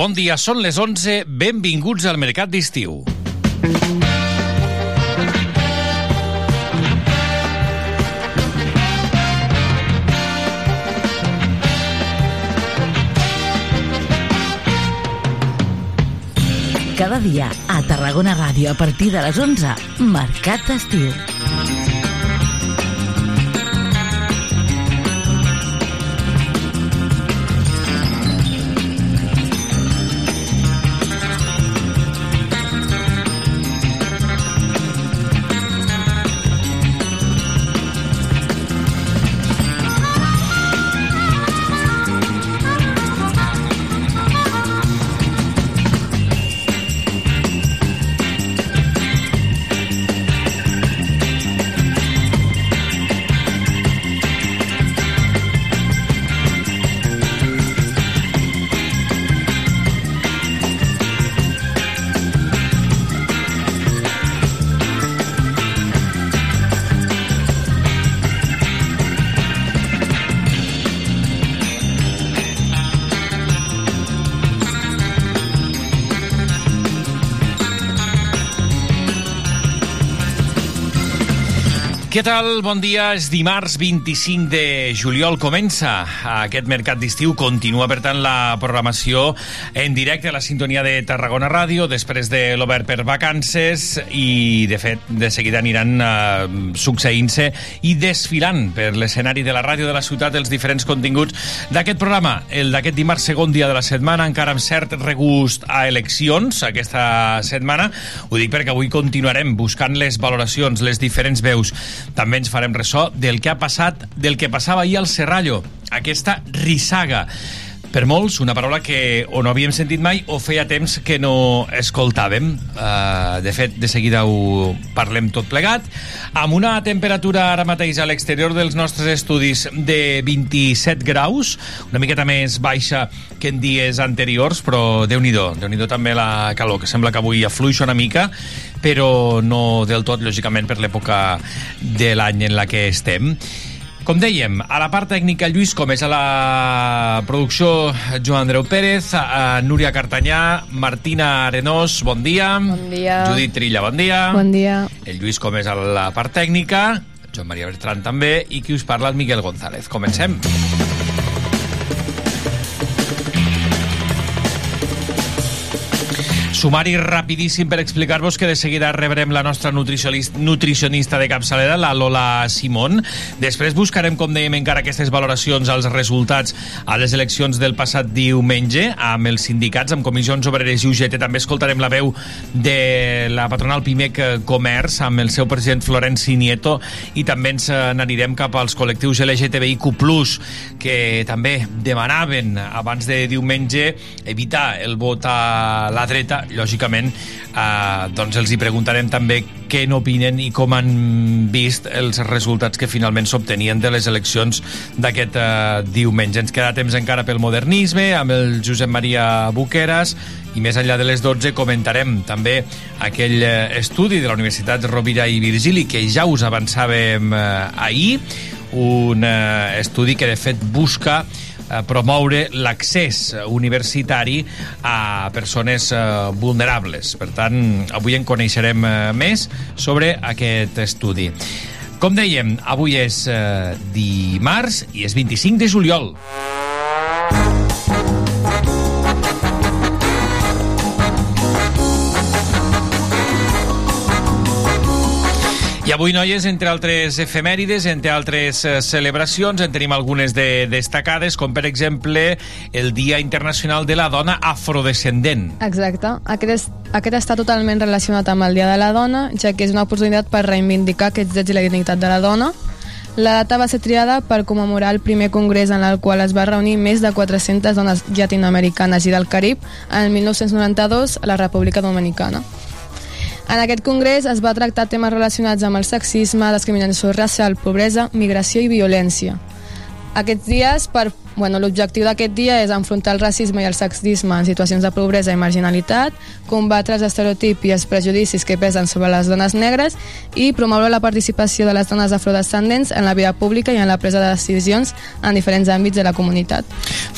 Bon dia, són les 11, benvinguts al Mercat d'Estiu. Cada dia a Tarragona Ràdio a partir de les 11, Mercat d'Estiu. Què tal? Bon dia. És dimarts 25 de juliol. Comença aquest mercat d'estiu. Continua, per tant, la programació en directe a la sintonia de Tarragona Ràdio, després de l'Obert per vacances i, de fet, de seguida aniran uh, succeint-se i desfilant per l'escenari de la ràdio de la ciutat els diferents continguts d'aquest programa. El d'aquest dimarts, segon dia de la setmana, encara amb cert regust a eleccions aquesta setmana. Ho dic perquè avui continuarem buscant les valoracions, les diferents veus també ens farem ressò del que ha passat, del que passava ahir al Serrallo, aquesta rissaga per molts, una paraula que o no havíem sentit mai o feia temps que no escoltàvem. Uh, de fet, de seguida ho parlem tot plegat. Amb una temperatura ara mateix a l'exterior dels nostres estudis de 27 graus, una miqueta més baixa que en dies anteriors, però déu nhi déu també la calor, que sembla que avui afluixa una mica, però no del tot, lògicament, per l'època de l'any en la que estem. Com dèiem, a la part tècnica Lluís Comés, a la producció Joan Andreu Pérez, a Núria Cartanyà, Martina Arenós, bon dia. Bon dia. Judit Trilla, bon dia. Bon dia. El Lluís Comés a la part tècnica, Joan Maria Bertran també, i qui us parla, el Miguel González. Comencem. Sumari rapidíssim per explicar-vos que de seguida rebrem la nostra nutricionista de capçalera, la Lola Simón. Després buscarem, com dèiem, encara aquestes valoracions als resultats a les eleccions del passat diumenge amb els sindicats, amb comissions obreres i UGT. També escoltarem la veu de la patronal Pimec Comerç amb el seu president Florenci Nieto i també ens n'anirem cap als col·lectius LGTBIQ+, que també demanaven abans de diumenge evitar el vot a la dreta lògicament eh, doncs els hi preguntarem també què n'opinen i com han vist els resultats que finalment s'obtenien de les eleccions d'aquest eh, diumenge. Ens queda temps encara pel modernisme, amb el Josep Maria Buqueras, i més enllà de les 12 comentarem també aquell eh, estudi de la Universitat Rovira i Virgili que ja us avançàvem eh, ahir, un eh, estudi que de fet busca promoure l'accés universitari a persones eh, vulnerables. Per tant, avui en coneixerem eh, més sobre aquest estudi. Com dèiem, avui és eh, dimarts i és 25 de juliol. Avui, noies, entre altres efemèrides, entre altres eh, celebracions, en tenim algunes de destacades, com per exemple el Dia Internacional de la Dona Afrodescendent. Exacte. Aquest, aquest està totalment relacionat amb el Dia de la Dona, ja que és una oportunitat per reivindicar aquests drets i la dignitat de la dona. La data va ser triada per commemorar el primer congrés en el qual es va reunir més de 400 dones llatinoamericanes i del Carib en el 1992 a la República Dominicana. En aquest congrés es va tractar temes relacionats amb el sexisme, discriminació racial, pobresa, migració i violència. Aquests dies, per, bueno, l'objectiu d'aquest dia és enfrontar el racisme i el sexisme en situacions de pobresa i marginalitat, combatre els estereotips i els prejudicis que pesen sobre les dones negres i promoure la participació de les dones afrodescendents en la vida pública i en la presa de decisions en diferents àmbits de la comunitat.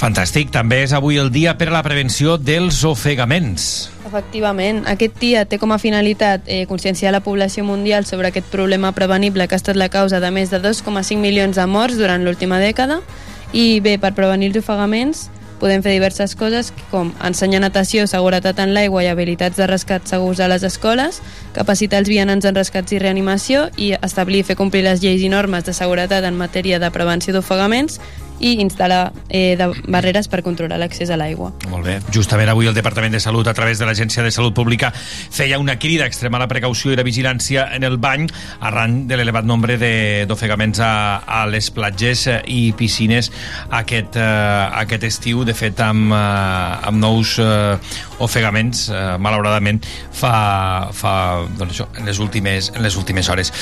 Fantàstic. També és avui el dia per a la prevenció dels ofegaments. Efectivament, aquest dia té com a finalitat eh, conscienciar la població mundial sobre aquest problema prevenible que ha estat la causa de més de 2,5 milions de morts durant l'última dècada. I bé, per prevenir els ofegaments podem fer diverses coses com ensenyar natació, seguretat en l'aigua i habilitats de rescat segurs a les escoles, capacitar els vianants en rescats i reanimació i establir i fer complir les lleis i normes de seguretat en matèria de prevenció d'ofegaments i instal·lar eh, de barreres per controlar l'accés a l'aigua. Molt bé. Justament avui el Departament de Salut, a través de l'Agència de Salut Pública, feia una crida a extremar la precaució i la vigilància en el bany arran de l'elevat nombre de- d'ofegaments a, a les platges eh, i piscines aquest, eh, aquest estiu. De fet, amb, eh, amb nous eh, ofegaments, eh, malauradament, fa, fa doncs això, en, les últimes, en les últimes hores.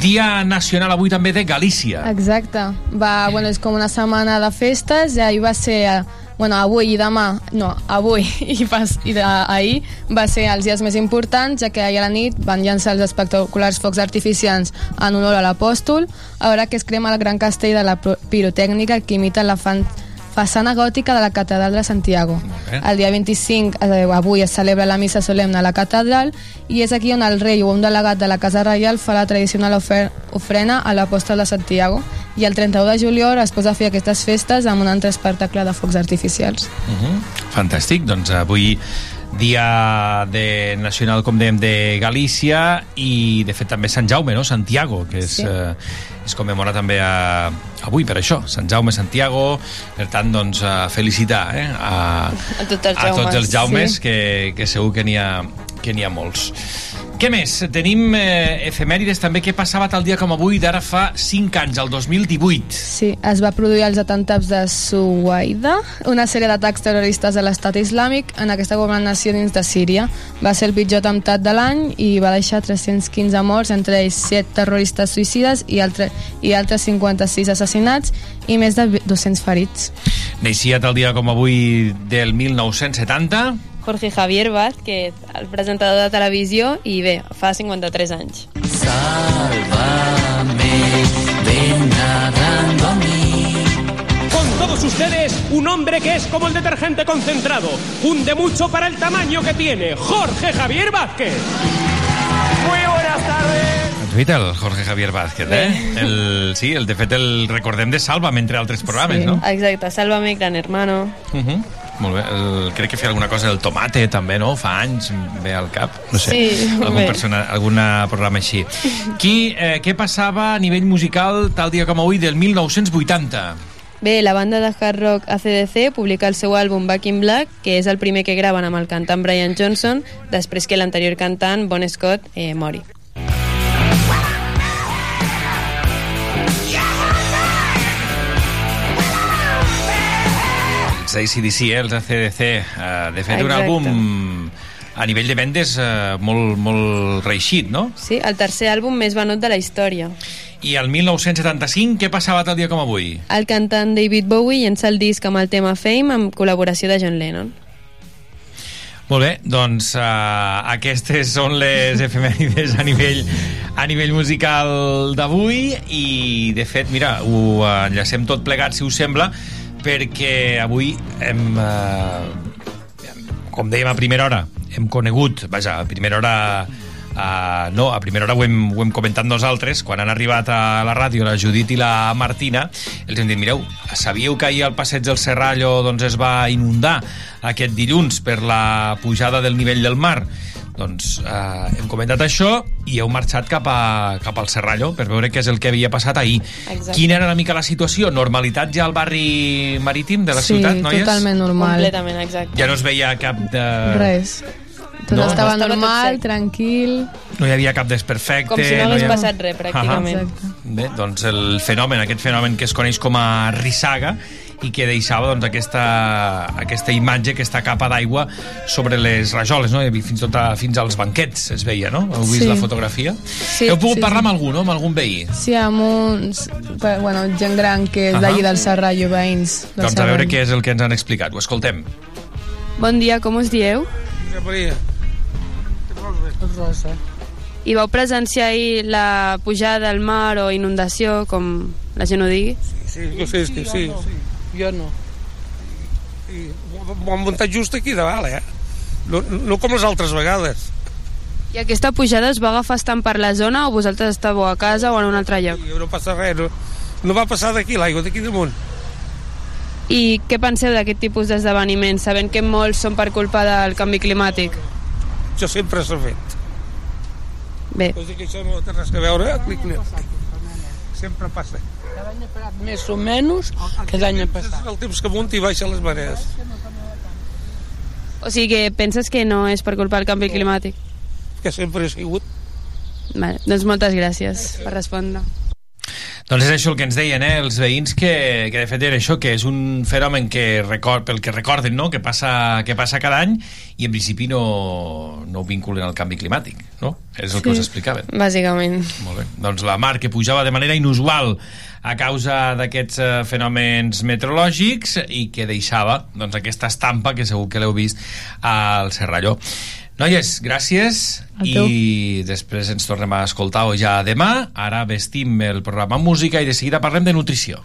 Dia nacional avui també de Galícia. Exacte. Va, bueno, és com una setmana de festes i ahir va ser... Bueno, avui i demà, no, avui i, pas, i de, ahir va ser els dies més importants, ja que ahir a la nit van llançar els espectaculars focs artificials en honor a l'apòstol, a veure que es crema el gran castell de la pirotècnica que imita la fan, façana gòtica de la catedral de Santiago. El dia 25, eh, avui es celebra la missa solemne a la catedral i és aquí on el rei o un delegat de la Casa Reial fa la tradicional ofer ofrena a l'apòstol de Santiago i el 31 de juliol es posa a fer aquestes festes amb un altre espectacle de focs artificials. Uh -huh. Fantàstic, doncs avui dia de nacional, com dèiem, de Galícia i, de fet, també Sant Jaume, no? Santiago, que és, Sí. eh, es commemora també a, avui per això, Sant Jaume, Santiago, per tant, doncs, a felicitar eh? a, A els a tots Jaumes, els Jaumes, sí. que, que segur que n'hi ha, que n'hi ha molts. Què més? Tenim eh, efemèrides també. Què passava tal dia com avui d'ara fa 5 anys, el 2018? Sí, es va produir els atentats de Suwaida, una sèrie d'atacs terroristes de l'estat islàmic en aquesta governació dins de Síria. Va ser el pitjor atemptat de l'any i va deixar 315 morts, entre ells 7 terroristes suïcides i, altre, i altres 56 assassinats i més de 200 ferits. Neixia tal dia com avui del 1970 Jorge Javier Vázquez, el presentador de televisió, i bé, fa 53 anys. Con todos ustedes, un hombre que es como el detergente concentrado. Hunde mucho para el tamaño que tiene. Jorge Javier Vázquez. Muy buenas tardes. Twitter, el Jorge Javier Vázquez, eh? El, sí, el, de fet el recordem de Sálvame, entre altres programes, Sí. no? Exacte, Sálvame, Gran Hermano. Uh -huh. Molt bé. El, crec que feia alguna cosa del tomate, també, no? Fa anys, em ve al cap. No sé, Sí, algun, bé. persona, algun programa així. Qui, eh, què passava a nivell musical tal dia com avui del 1980? Bé, la banda de hard rock ACDC publica el seu àlbum Back in Black, que és el primer que graven amb el cantant Brian Johnson, després que l'anterior cantant, Bon Scott, eh, mori. Els ACDC, eh? els ACDC. Eh, de fet, un Exacte. àlbum a nivell de vendes eh, molt, molt reixit, no? Sí, el tercer àlbum més venut de la història. I el 1975, què passava tal dia com avui? El cantant David Bowie llença el disc amb el tema Fame amb col·laboració de John Lennon. Molt bé, doncs uh, aquestes són les efemèrides a nivell, a nivell musical d'avui i, de fet, mira, ho enllacem tot plegat, si us sembla, perquè avui hem, uh, com dèiem a primera hora, hem conegut, vaja, a primera hora Uh, no, a primera hora ho hem, ho hem comentat nosaltres, quan han arribat a la ràdio la Judit i la Martina, els hem dit, mireu, sabíeu que ahir al passeig del Serrallo doncs, es va inundar aquest dilluns per la pujada del nivell del mar? Doncs eh, hem comentat això i heu marxat cap, a, cap al Serrallo per veure què és el que havia passat ahir. Exacte. Quina era una mica la situació? Normalitat ja al barri marítim de la sí, ciutat, noies? totalment normal. Completament, exacte. Ja no es veia cap de... Res. Tot No? estava tot normal, sec. tranquil... No hi havia cap desperfecte... Com si no hagués hi ha- passat res, pràcticament. Exacte. Bé, doncs el fenomen, aquest fenomen que es coneix com a rissaga i que deixava doncs, aquesta, aquesta imatge, aquesta capa d'aigua sobre les rajoles, no? I fins, tot a, fins als banquets es veia, no? Heu vist Sí. la fotografia? Sí, Heu pogut sí, parlar sí. amb algú, no? Amb algun veí? Sí, amb uns... Bueno, gent gran que és Ahà. d'allí del Serrallo, veïns del Doncs a veure Serrallo. què és el que ens han explicat. Ho escoltem. Bon dia, com us dieu? Maria. Rosa. I vau presenciar ahir la pujada del mar o inundació, com la gent ho digui? Sí, sí, sí, sí, sí. Jo no. I Ho han muntat just aquí davant, eh? No, no com les altres vegades. I aquesta pujada es va agafar estant per la zona o vosaltres estàveu a casa o en un altre lloc? I no passa res, no, no va passar d'aquí l'aigua, d'aquí damunt. I què penseu d'aquest tipus d'esdeveniments, sabent que molts són per culpa del canvi climàtic? Això sempre s'ha fet. Bé, Vols dir que això no té res a veure? Clic, clic. Sempre passa. Més o menys que l'any És passat. el temps que munta i baixa les marees. o sigui que penses que no és per culpa del canvi climàtic? Que sempre ha sigut. Vale, doncs moltes gràcies per respondre. Doncs és això el que ens deien, eh? els veïns, que, que de fet era això, que és un fenomen que record, pel que recorden, no? que, passa, que passa cada any i en principi no, no ho vinculen al canvi climàtic, no? És el que us explicaven. Bàsicament. Molt bé. Doncs la mar que pujava de manera inusual a causa d'aquests eh, fenòmens meteorològics i que deixava doncs, aquesta estampa que segur que l'heu vist al Serralló. Noies, gràcies i després ens tornem a escoltar ja demà. Ara vestim el programa música i de seguida parlem de nutrició.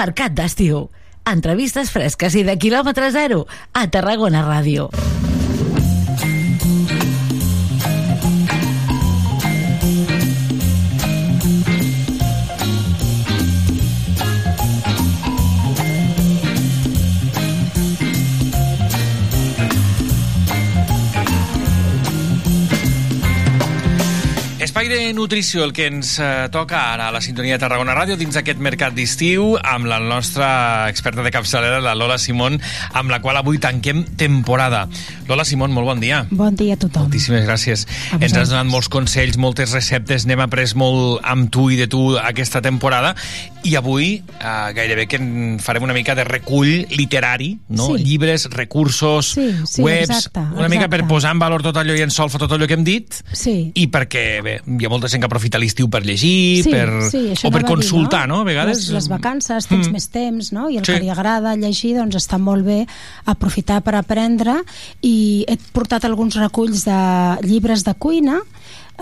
Mercat d'estiu. Entrevistes fresques i de quilòmetre zero a Tarragona Ràdio. De nutrició, el que ens eh, toca ara a la sintonia de Tarragona Ràdio dins d'aquest mercat d'estiu amb la nostra experta de capçalera, la Lola Simón, amb la qual avui tanquem temporada. Lola Simón, molt bon dia. Bon dia a tothom. Moltíssimes gràcies. Ens has donat molts consells, moltes receptes, n'hem après molt amb tu i de tu aquesta temporada i avui eh, gairebé que en farem una mica de recull literari, no? Sí. Llibres, recursos, Sí, sí, webs, exacte, una mica per exacte. posar en valor tot allò i en solfa tot allò que hem dit Sí. i perquè bé, hi ha molta gent que aprofita l'estiu per llegir, Sí, per, sí, o per a dir, consultar, no? A vegades... Les, les vacances, tens Mm. més temps, no? I el Sí. que li agrada llegir, doncs està molt bé aprofitar per aprendre i he portat alguns reculls de llibres de cuina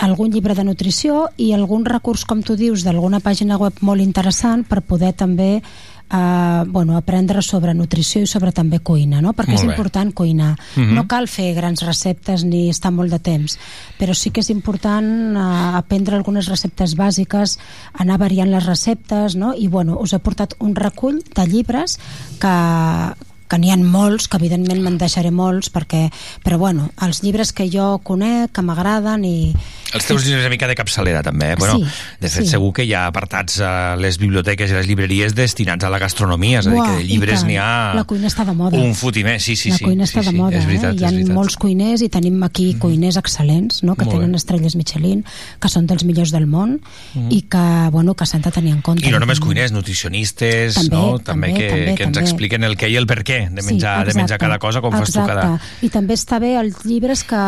algun llibre de nutrició i algun recurs, com tu dius, d'alguna pàgina web molt interessant per poder també eh, bueno, aprendre sobre nutrició i sobre també cuina, no? perquè Molt és bé. important cuinar. Mhm. No cal fer grans receptes ni estar molt de temps, però sí que és important eh, aprendre algunes receptes bàsiques, anar variant les receptes, no? i bueno, us he portat un recull de llibres que, que n'hi ha molts, que evidentment me'n deixaré molts, perquè, però bueno, els llibres que jo conec, que m'agraden i... Els teus llibres una mica de capçalera, també. Eh? Bueno, Sí, de fet, sí. segur que hi ha apartats a les biblioteques i les llibreries destinats a la gastronomia, és a dir, que de llibres n'hi ha La cuina està de moda. un fotimer. Sí, sí, la sí. cuina sí, està sí, de moda, és veritat, eh? Hi ha veritat. molts cuiners i tenim aquí cuiners excel·lents, no? que Molt tenen bé. estrelles Michelin, que són dels millors del món Mhm. i que, bueno, que s'han de tenir en compte. I no només cuiners, nutricionistes, També, no? també, també, que, també, que ens també. expliquen el què i el per què de Sí, menjar, de menjar exacte, cada cosa, com fas tu exacte. cada... I també està bé els llibres que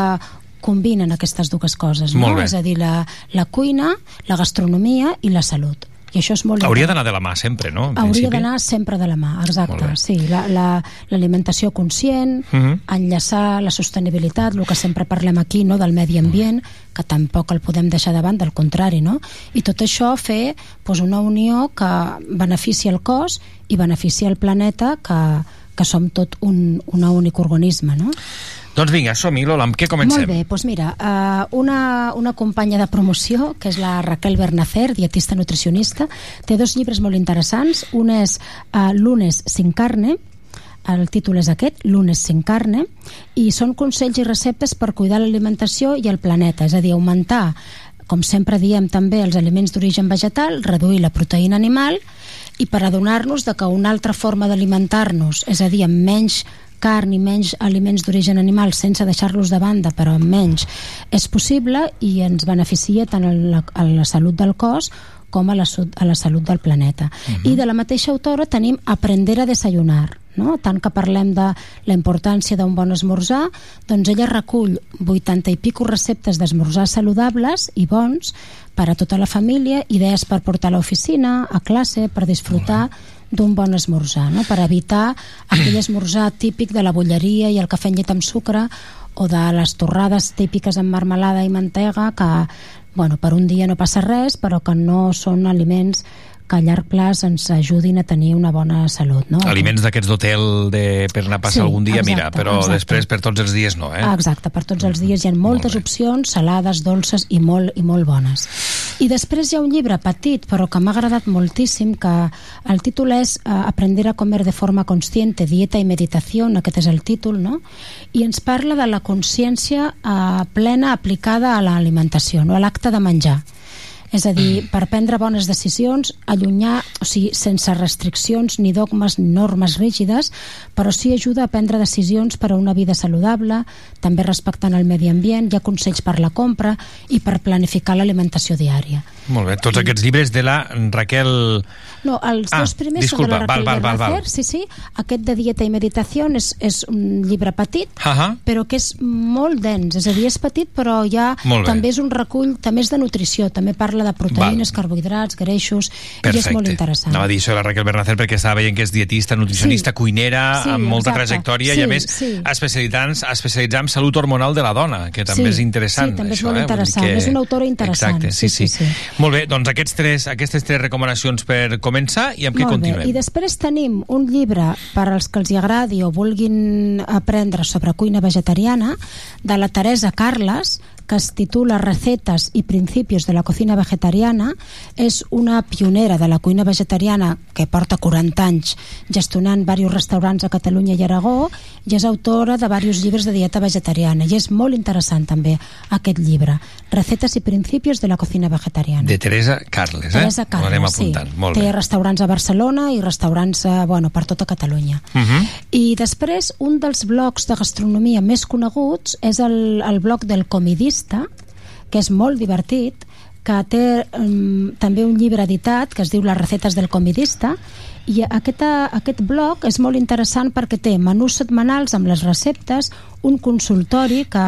combinen aquestes dues coses, no? És a dir, la, la cuina, la gastronomia i la salut. I això és molt Hauria d'anar de la mà sempre, no? En Hauria d'anar sempre de la mà, exacte. Sí, l'alimentació la, l'alimentació conscient, Mhm. enllaçar la sostenibilitat, el que sempre parlem aquí, no, del medi ambient, que tampoc el podem deixar davant, del contrari, no? I tot això fer doncs, una unió que beneficia el cos i beneficia el planeta, que, que som tot un, un únic organisme, no? Doncs vinga, som-hi, Lola, amb què comencem? Molt bé, doncs mira, uh, una, una companya de promoció, que és la Raquel Bernacer, dietista nutricionista, té dos llibres molt interessants. Un és uh, Lunes sin carne, el títol és aquest, Lunes sin carne, i són consells i receptes per cuidar l'alimentació i el planeta, és a dir, augmentar, com sempre diem també, els aliments d'origen vegetal, reduir la proteïna animal i per adonar-nos de que una altra forma d'alimentar-nos, és a dir, amb menys carn i menys aliments d'origen animal sense deixar-los de banda, però amb menys, és possible i ens beneficia tant a la, a la salut del cos com a la, a la salut del planeta. I de la mateixa autora tenim Aprender a desayunar, no? tant que parlem de la importància d'un bon esmorzar, doncs ella recull 80 i pico receptes d'esmorzar saludables i bons per a tota la família, idees per portar a l'oficina, a classe, per disfrutar d'un bon esmorzar, no? per evitar aquell esmorzar típic de la bolleria i el cafè amb llet amb sucre o de les torrades típiques amb marmelada i mantega que bueno, per un dia no passa res però que no són aliments que a llarg plaç ens ajudin a tenir una bona salut. No? Aliments d'aquests d'hotel de, per anar a passar Sí, algun dia, mira, exacte, però exacte. després per tots els dies no, eh? Exacte, per tots els dies hi ha moltes opcions, salades, dolces i molt, i molt bones. I després hi ha un llibre petit, però que m'ha agradat moltíssim, que el títol és eh, Aprender a comer de forma consciente, dieta i meditació, aquest és el títol, no? I ens parla de la consciència eh, plena aplicada a l'alimentació, no? a l'acte de menjar. És a dir, per prendre bones decisions, allunyar, o sigui, sense restriccions ni dogmes ni normes rígides, però sí ajuda a prendre decisions per a una vida saludable, també respectant el medi ambient, hi ha consells per la compra i per planificar l'alimentació diària. Molt bé, tots aquests llibres de la Raquel... No, els Ah, dos primers disculpa, són de la Raquel val, val, val, val. Sí, sí. Aquest de dieta i meditació és, és un llibre petit, Ahà. però que és molt dens, és a dir, és petit però ja també és un recull, també és de nutrició, també parla de proteïnes, carbohidrats, greixos, i és molt interessant. Anava a dir això de la Raquel Bernacer perquè estava veient que és dietista, nutricionista, Sí. cuinera, Sí, amb molta exacte. trajectòria Sí, i a més sí. especialitzant, especialitzant en salut hormonal de la dona, que també Sí, és interessant. sí, també és això, molt eh? Interessant. És una autora interessant. Exacte, sí, sí. Sí, sí, Molt bé, doncs aquests tres, aquestes tres recomanacions per començar i amb què Molt continuem? bé. I després tenim un llibre per als que els hi agradi o vulguin aprendre sobre cuina vegetariana de la Teresa Carles, que es titula Recetes i principios de la cocina vegetariana. És una pionera de la cuina vegetariana que porta 40 anys gestionant diversos restaurants a Catalunya i Aragó i és autora de diversos llibres de dieta vegetariana i és molt interessant també aquest llibre Recetes i principios de la cocina vegetariana De Teresa Carles, eh? Teresa Ho Carles, anem sí. apuntant. Molt Té bé. restaurants a Barcelona i restaurants eh, bueno, per tota Catalunya. Uh -huh. I després, un dels blogs de gastronomia més coneguts és el, el blog del Comidista, que és molt divertit, que té um, també un llibre editat que es diu Les recetes del comidista i aquesta, aquest blog és molt interessant perquè té menús setmanals amb les receptes, un consultori que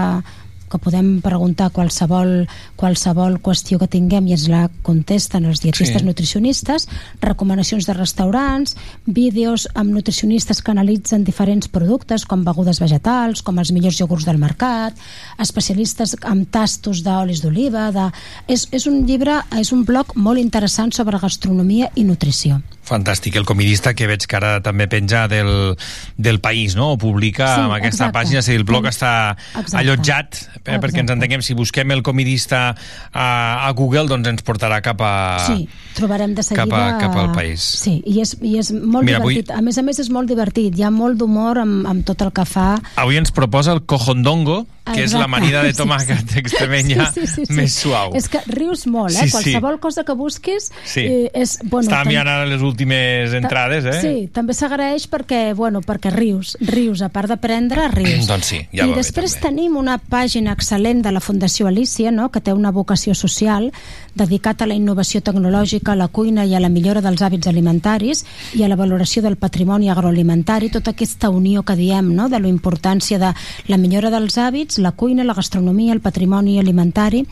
que podem preguntar qualsevol, qualsevol qüestió que tinguem i ens la contesten els dietistes Sí. nutricionistes, recomanacions de restaurants, vídeos amb nutricionistes que analitzen diferents productes com begudes vegetals, com els millors iogurts del mercat, especialistes amb tastos d'olis d'oliva, de... és, és un llibre, és un blog molt interessant sobre gastronomia i nutrició. Fantàstic, el comidista que veig que ara també penja del, del país, no? O publica Sí, amb aquesta exacte. pàgina, si el blog està Exacte. allotjat, eh, perquè ens Exacte. entenguem, si busquem el comidista a, a Google, doncs ens portarà cap a... Sí, trobarem de seguida... cap a- cap al país. Sí, i és, i és molt Mira, avui- divertit. A més a més és molt divertit. Hi ha molt d'humor amb, amb tot el que fa. Avui ens proposa el cojondongo, que és la Exacte. amanida de Sí, tomàquet sí. extremenya Sí, sí, sí, sí. més suau. És que rius molt, eh? Sí, sí. Qualsevol cosa que busquis Sí. eh, és... Bueno, Estava tam- mirant ara les últimes entrades, eh? Sí, també s'agraeix perquè, bueno, perquè rius, rius, a part d'aprendre, rius. Doncs sí, ja I bé, després també. tenim una pàgina excel·lent de la Fundació Alicia, no?, que té una vocació social dedicat a la innovació tecnològica, a la cuina i a la millora dels hàbits alimentaris i a la valoració del patrimoni agroalimentari, tota aquesta unió que diem, no?, de la importància de la millora dels hàbits, la cuina, la gastronomia, el patrimoni alimentari,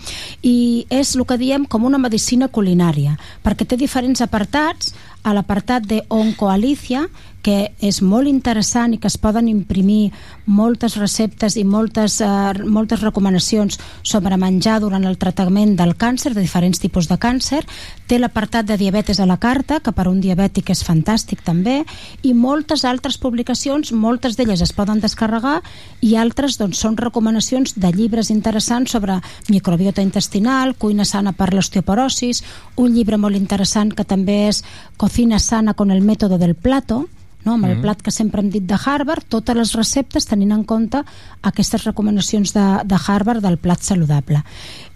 i és el que diem com una medicina culinària, perquè té diferents apartats, a l'apartat de Oncoalicia, que és molt interessant i que es poden imprimir moltes receptes i moltes, eh, moltes recomanacions sobre menjar durant el tractament del càncer, de diferents tipus de càncer. Té l'apartat de diabetes a la carta, que per un diabètic és fantàstic també, i moltes altres publicacions, moltes d'elles es poden descarregar i altres doncs, són recomanacions de llibres interessants sobre microbiota intestinal, cuina sana per l'osteoporosis, un llibre molt interessant que també és Cocina sana con el método del plato, no? amb el Mm. plat que sempre hem dit de Harvard, totes les receptes tenint en compte aquestes recomanacions de, de Harvard del plat saludable.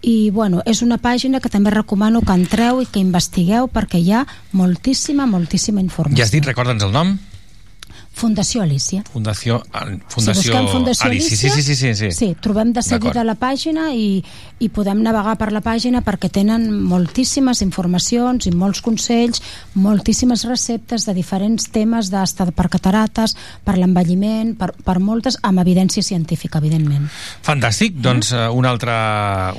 I bueno, és una pàgina que també recomano que entreu i que investigueu perquè hi ha moltíssima, moltíssima informació. Ja has dit, recorda'ns el nom? Fundació Alicia. Fundació, ah, Fundació, si busquem Fundació Alicia. Alicia, Sí, sí, sí, sí, sí. sí trobem de seguida la pàgina i, i podem navegar per la pàgina perquè tenen moltíssimes informacions i molts consells, moltíssimes receptes de diferents temes d'estat per catarates, per l'envelliment, per, per moltes, amb evidència científica, evidentment. Fantàstic, doncs eh, una altra,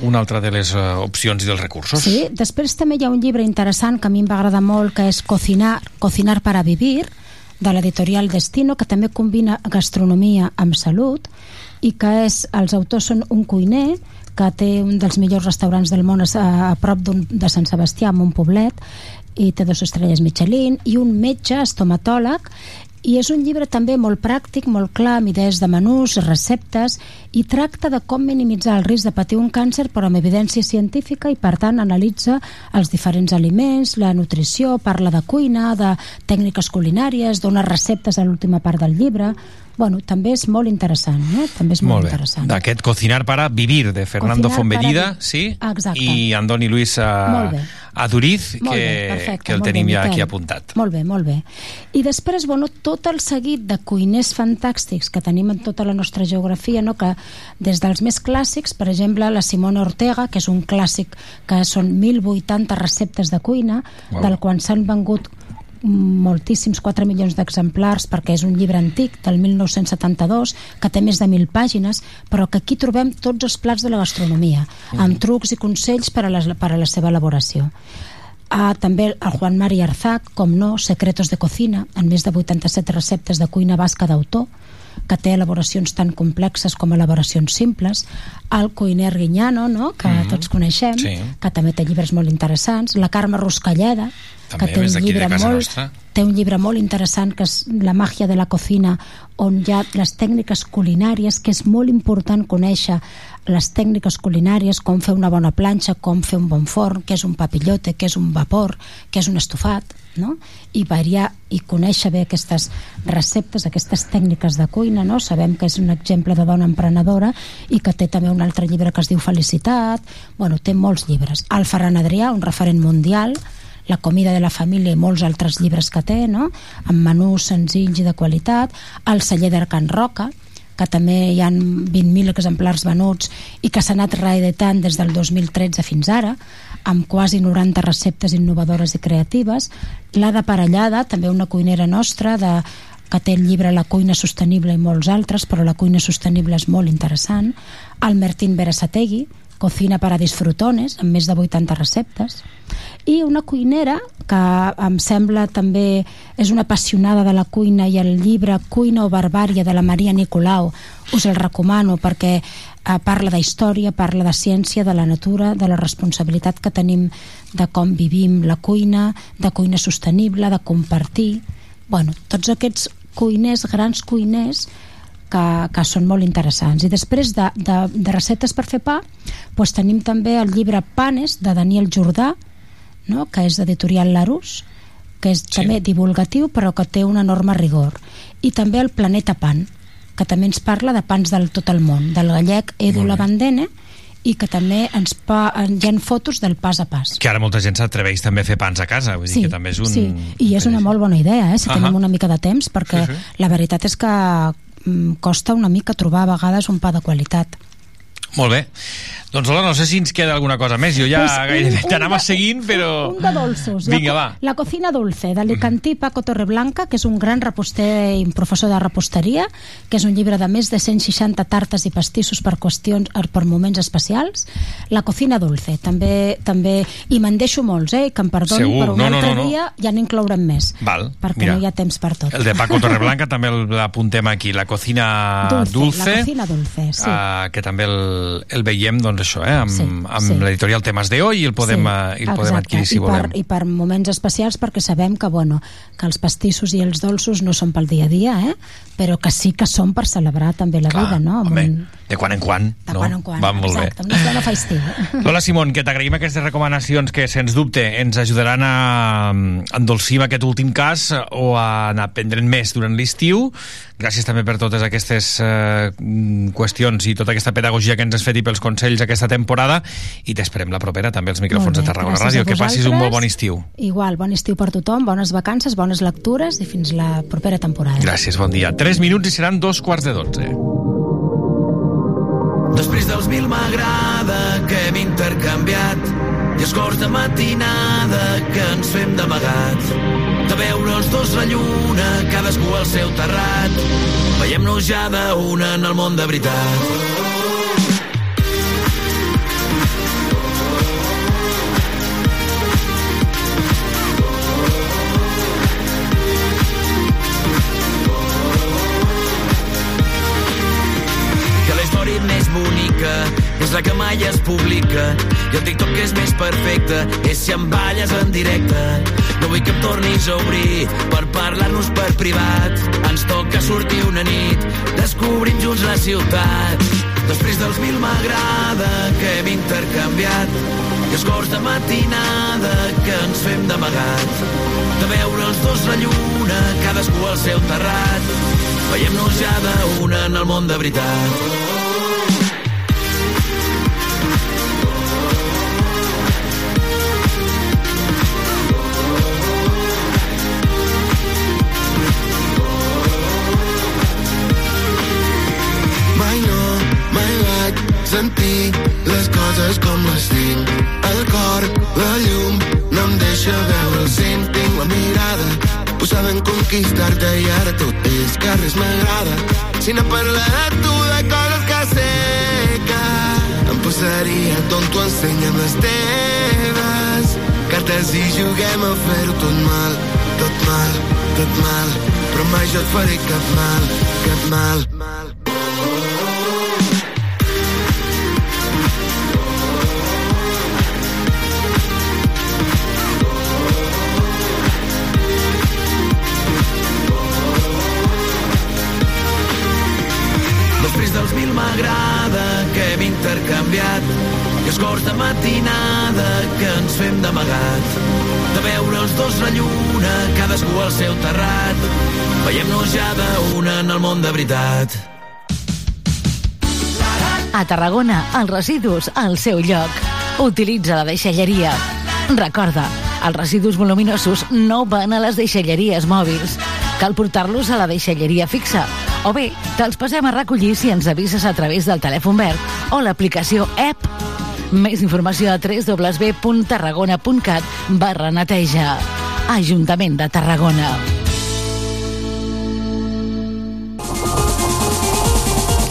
una altra de les eh, opcions i dels recursos. Sí, després també hi ha un llibre interessant que a mi em va agradar molt, que és Cocinar, Cocinar para vivir, de l'editorial Destino, que també combina gastronomia amb salut i que és, els autors són un cuiner que té un dels millors restaurants del món a, a prop de Sant Sebastià, en un poblet, i té dues estrelles Michelin, i un metge estomatòleg, i és un llibre també molt pràctic, molt clar, amb idees de menús, receptes, i tracta de com minimitzar el risc de patir un càncer, però amb evidència científica, i per tant analitza els diferents aliments, la nutrició, parla de cuina, de tècniques culinàries, dona receptes a l'última part del llibre... Bueno, també és molt interessant, eh? També és molt, Molt bé. interessant. D'aquest Cocinar para Vivir, de Fernando Cocinar Fonbellida, para sí? Exacte. I Andoni Luis a, a Duriz, Molt que, bé, perfecte, que el tenim bé, ja aquí apuntat. Molt bé, molt bé. I després, bueno, tot el seguit de cuiners fantàstics que tenim en tota la nostra geografia, no? que des dels més clàssics, per exemple, la Simona Ortega, que és un clàssic que són 1.080 receptes de cuina, Uau. del quan s'han vengut moltíssims, 4 milions d'exemplars perquè és un llibre antic del 1972 que té més de 1.000 pàgines però que aquí trobem tots els plats de la gastronomia amb trucs i consells per a, les, per a la seva elaboració. Ah, també el Juan Mari Arzac, com no, Secretos de Cocina, en més de 87 receptes de cuina basca d'autor, que té elaboracions tan complexes com elaboracions simples, el cuiner Guiñano, no? que Mhm. tots coneixem, Sí. que també té llibres molt interessants, la Carme Ruscalleda, També, que té un llibre molt... nostra. Té un llibre molt interessant que és La màgia de la cocina on hi ha les tècniques culinàries que és molt important conèixer les tècniques culinàries, com fer una bona planxa, com fer un bon forn, què és un papillote, què és un vapor, què és un estofat, no? i variar i conèixer bé aquestes receptes, aquestes tècniques de cuina, no? sabem que és un exemple de dona emprenedora i que té també un altre llibre que es diu Felicitat, bueno, té molts llibres. El Ferran Adrià, un referent mundial, la comida de la família i molts altres llibres que té, no? amb menús senzills i de qualitat, el celler d'Arcan Roca, que també hi han 20.000 exemplars venuts i que s'ha anat reeditant des del 2013 fins ara, amb quasi 90 receptes innovadores i creatives. L'Ada Parellada, també una cuinera nostra, de, que té el llibre La cuina sostenible i molts altres, però la cuina sostenible és molt interessant. El Martín Berasategui, Cocina para disfrutones, amb més de 80 receptes i una cuinera que em sembla també és una apassionada de la cuina i el llibre Cuina o Barbària de la Maria Nicolau us el recomano perquè eh, parla de història, parla de ciència, de la natura, de la responsabilitat que tenim de com vivim la cuina, de cuina sostenible, de compartir. Bueno, tots aquests cuiners, grans cuiners, que, que són molt interessants. I després de, de, de receptes per fer pa, doncs tenim també el llibre Panes, de Daniel Jordà, no? que és d'editorial Larus, que és sí. també divulgatiu però que té un enorme rigor. I també el Planeta Pan, que també ens parla de pans del tot el món, del gallec Edu Lavandene, i que també ens pa, hi ha fotos del pas a pas. Que ara molta gent s'atreveix també a fer pans a casa, vull sí, dir que també és un... Sí, i és una molt bona idea, eh, si uh -huh. tenim una mica de temps, perquè Sí, sí. la veritat és que costa una mica trobar a vegades un pa de qualitat. Molt bé. Doncs hola, no sé si ens queda alguna cosa més. Jo ja Pues pues gairebé t'anava seguint, però... Un de dolços. Vinga, la, va. La cocina dulce, d'Alicantí Paco Torreblanca, que és un gran reposter i un professor de reposteria, que és un llibre de més de 160 tartes i pastissos per qüestions per moments especials. La cocina dulce, també... també I me'n deixo molts, eh? Que em perdoni, Segur. però un No, no, altre no, no. dia ja n'inclourem més. Val, perquè mira. no hi ha temps per tot. El de Paco Torreblanca també l'apuntem aquí, la cocina Dulce, dulce, la cocina dulce, sí. eh, que també el, el veiem doncs això, eh, amb, Sí, amb sí. l'editorial Temes de Hoy i el podem, Sí, eh, i el podem exacte. adquirir si I volem. Per, I per moments especials perquè sabem que, bueno, que els pastissos i els dolços no són pel dia a dia, eh? però que sí que són per celebrar també la Clar, vida, no? Amb home, un- de quan en quan. de no? quan en quan, Va molt exacte, bé. una estona festiva. Lola Simón, que t'agraïm aquestes recomanacions que, sens dubte, ens ajudaran a a endolcir aquest últim cas o a anar prendre'n més durant l'estiu. Gràcies també per totes aquestes eh, mm, qüestions i tota aquesta pedagogia que ens has fet i pels consells aquesta temporada i t'esperem la propera també als micròfons de Tarragona Ràdio. Que passis un molt bon estiu. Igual, bon estiu per tothom, bones vacances, bones lectures i fins la propera temporada. Gràcies, bon dia. 3 minuts i seran dos quarts de 12. Després dels mil m'agrada que hem intercanviat i escorts de matinada que ens fem d'amagat els dos la lluna cadascú al seu terrat. Veiem-nos ja d'una en el món de veritat història més bonica és la que mai es publica. I el TikTok és més perfecte és si em balles en directe. No vull que em tornis a obrir per parlar-nos per privat. Ens toca sortir una nit descobrint junts la ciutat. Després dels mil m'agrada que hem intercanviat. I escorts de matinada que ens fem d'amagat. De veure els dos la lluna cadascú al seu terrat. Veiem-nos ja d'una en el món de veritat vaig sentir les coses com les tinc. El cor, la llum, no em deixa veure el cim. Tinc la mirada posada en conquistar-te i ara tot és que res m'agrada. Si no parla de tu, de coses que sé que em posaria tonto, ensenya'm les teves cartes i juguem a fer-ho tot mal, tot mal, tot mal. Però mai jo et faré cap mal, cap mal. Després dels mil m'agrada que hem intercanviat i els cors de matinada que ens fem d'amagat. De veure els dos la lluna, cadascú al seu terrat. Veiem-nos ja d'una en el món de veritat. A Tarragona, els residus al seu lloc. Utilitza la deixalleria. Recorda, els residus voluminosos no van a les deixalleries mòbils. Cal portar-los a la deixalleria fixa o bé, te'ls passem a recollir si ens avises a través del telèfon verd o l'aplicació app. Més informació a www.tarragona.cat barra neteja. Ajuntament de Tarragona.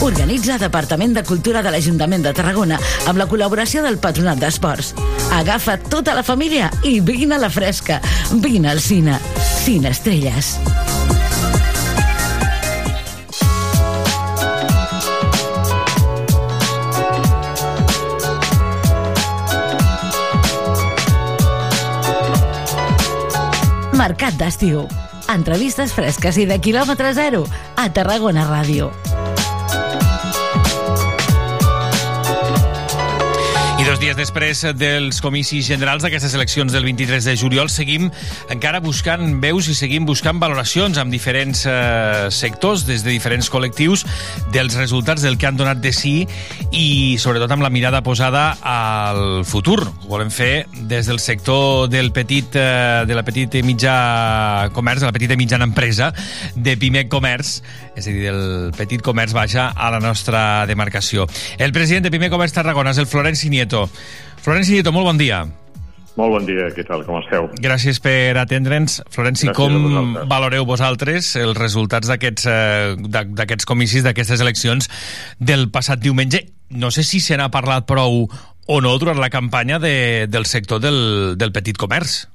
Organitza Departament de Cultura de l'Ajuntament de Tarragona amb la col·laboració del Patronat d'Esports. Agafa tota la família i vine a la fresca. Vine al cine. Cine Estrelles. Mercat d'estiu. Entrevistes fresques i de quilòmetre zero a Tarragona Ràdio. Dies després dels comicis generals d'aquestes eleccions del 23 de juliol seguim encara buscant veus i seguim buscant valoracions amb diferents eh, sectors, des de diferents col·lectius, dels resultats del que han donat de sí i sobretot amb la mirada posada al futur. Ho volem fer des del sector del petit, eh, de la petita i mitja comerç, de la petita i mitjana empresa, de Pimec Comerç, és a dir, del petit comerç vaja a la nostra demarcació. El president de Pimec Comerç Tarragona és el Florenci Nieto. Florenci Nieto, molt bon dia. Molt bon dia, què tal, com esteu? Gràcies per atendre'ns. Florenci, Gràcies com vosaltres. valoreu vosaltres els resultats d'aquests eh, d'a- d'aquests comicis, d'aquestes eleccions del passat diumenge? No sé si se n'ha parlat prou o no durant la campanya de, del sector del, del petit comerç.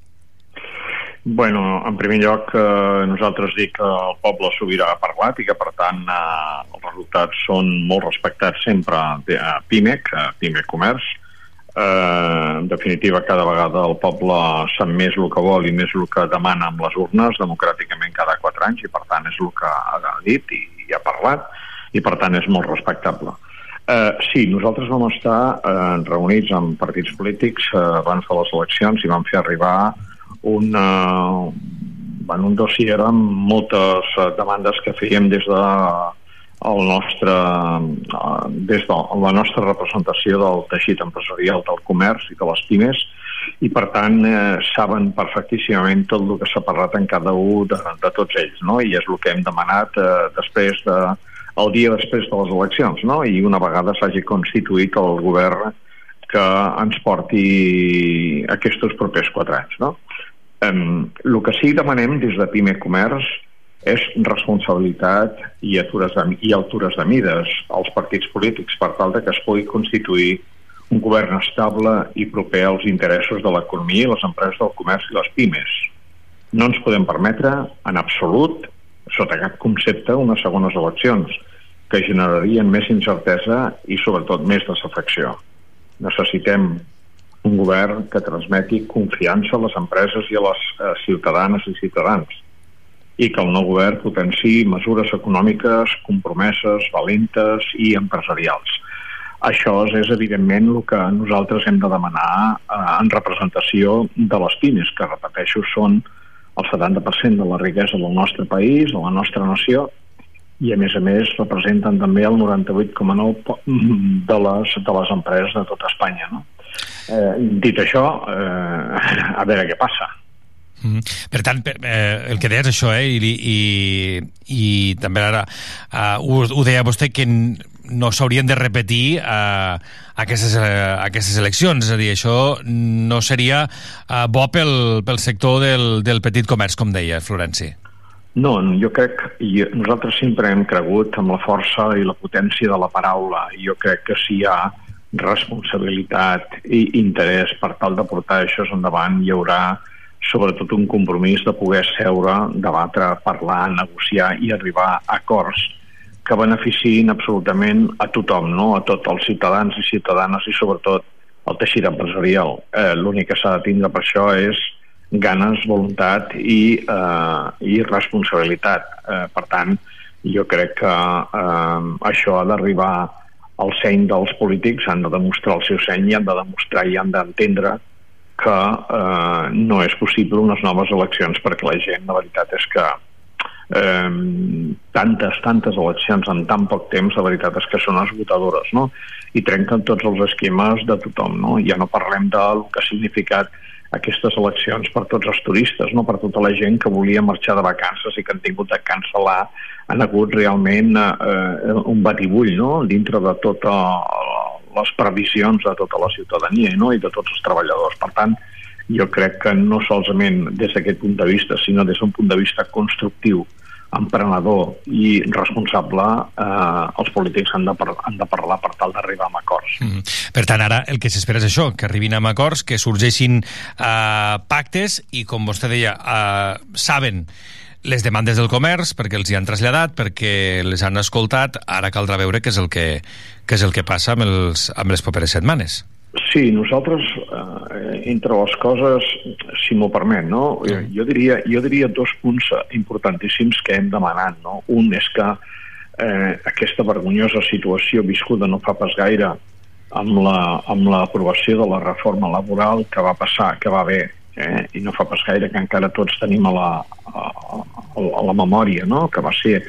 Bueno, en primer lloc, eh, nosaltres dic que el poble sobirà ha parlat i que, per tant, eh, els resultats són molt respectats sempre a PIMEC, a PIMEC Comerç. Eh, en definitiva, cada vegada el poble sap més el que vol i més el que demana amb les urnes, democràticament cada quatre anys, i per tant és el que ha dit i, i ha parlat, i per tant és molt respectable. Eh, sí, nosaltres vam estar eh, reunits amb partits polítics eh, abans de les eleccions i vam fer arribar un, uh, bueno, un dossier amb moltes uh, demandes que fèiem des de el nostre, uh, des de la nostra representació del teixit empresarial del comerç i de les pimes i per tant eh, saben perfectíssimament tot el que s'ha parlat en cada un de, de tots ells no? i és el que hem demanat eh, després de, el dia després de les eleccions no? i una vegada s'hagi constituït el govern que ens porti aquests propers quatre anys. No? Um, el que sí que demanem des de Pime Comerç és responsabilitat i, atures de, i altures de mides als partits polítics per tal de que es pugui constituir un govern estable i proper als interessos de l'economia i les empreses del comerç i les pimes. No ens podem permetre, en absolut, sota cap concepte, unes segones eleccions que generarien més incertesa i, sobretot, més desafecció. Necessitem un govern que transmeti confiança a les empreses i a les eh, ciutadanes i ciutadans i que el nou govern potenciï mesures econòmiques compromeses, valentes i empresarials. Això és, evidentment, el que nosaltres hem de demanar eh, en representació de les pimes, que, repeteixo, són el 70% de la riquesa del nostre país, de la nostra nació, i a més a més representen també el 98,9% de les, de les empreses de tota Espanya. No? Eh, dit això, eh, a veure què passa. Mm -hmm. Per tant, per, eh, el que deies això, eh, i, i, i també ara eh, ho, ho deia vostè, que no s'haurien de repetir eh, aquestes, eh, aquestes eleccions, és a dir, això no seria eh, bo pel, pel sector del, del petit comerç, com deia Florenci. No, jo crec, i nosaltres sempre hem cregut amb la força i la potència de la paraula, jo crec que si hi ha responsabilitat i interès per tal de portar això endavant, hi haurà sobretot un compromís de poder seure, debatre, parlar, negociar i arribar a acords que beneficiïn absolutament a tothom, no? a tots els ciutadans i ciutadanes i sobretot el teixit empresarial. Eh, L'únic que s'ha de tindre per això és ganes, voluntat i, eh, i responsabilitat. Eh, per tant, jo crec que eh, això ha d'arribar al seny dels polítics, han de demostrar el seu seny i han de demostrar i han d'entendre que eh, no és possible unes noves eleccions perquè la gent, la veritat és que eh, tantes, tantes eleccions en tan poc temps, la veritat és que són esgotadores, no? I trenquen tots els esquemes de tothom, no? Ja no parlem del que ha significat aquestes eleccions per tots els turistes, no? per tota la gent que volia marxar de vacances i que han tingut de cancel·lar, han hagut realment eh, un batibull no? dintre de totes les previsions de tota la ciutadania no? i de tots els treballadors. Per tant, jo crec que no solament des d'aquest punt de vista, sinó des d'un punt de vista constructiu, emprenedor i responsable, eh, els polítics han de, han de parlar per tal d'arribar a acords. Mm -hmm. Per tant, ara el que s'espera és això, que arribin a acords, que sorgeixin eh, pactes i, com vostè deia, eh, saben les demandes del comerç perquè els hi han traslladat, perquè les han escoltat, ara caldrà veure què és el que, què és el que passa amb, els, amb les properes setmanes. Sí, nosaltres, eh, entre les coses, si m'ho permet, no? Mm. jo, diria, jo diria dos punts importantíssims que hem demanat. No? Un és que eh, aquesta vergonyosa situació viscuda no fa pas gaire amb l'aprovació la, amb de la reforma laboral que va passar, que va haver, eh? i no fa pas gaire que encara tots tenim a la, a, a la memòria, no? que va ser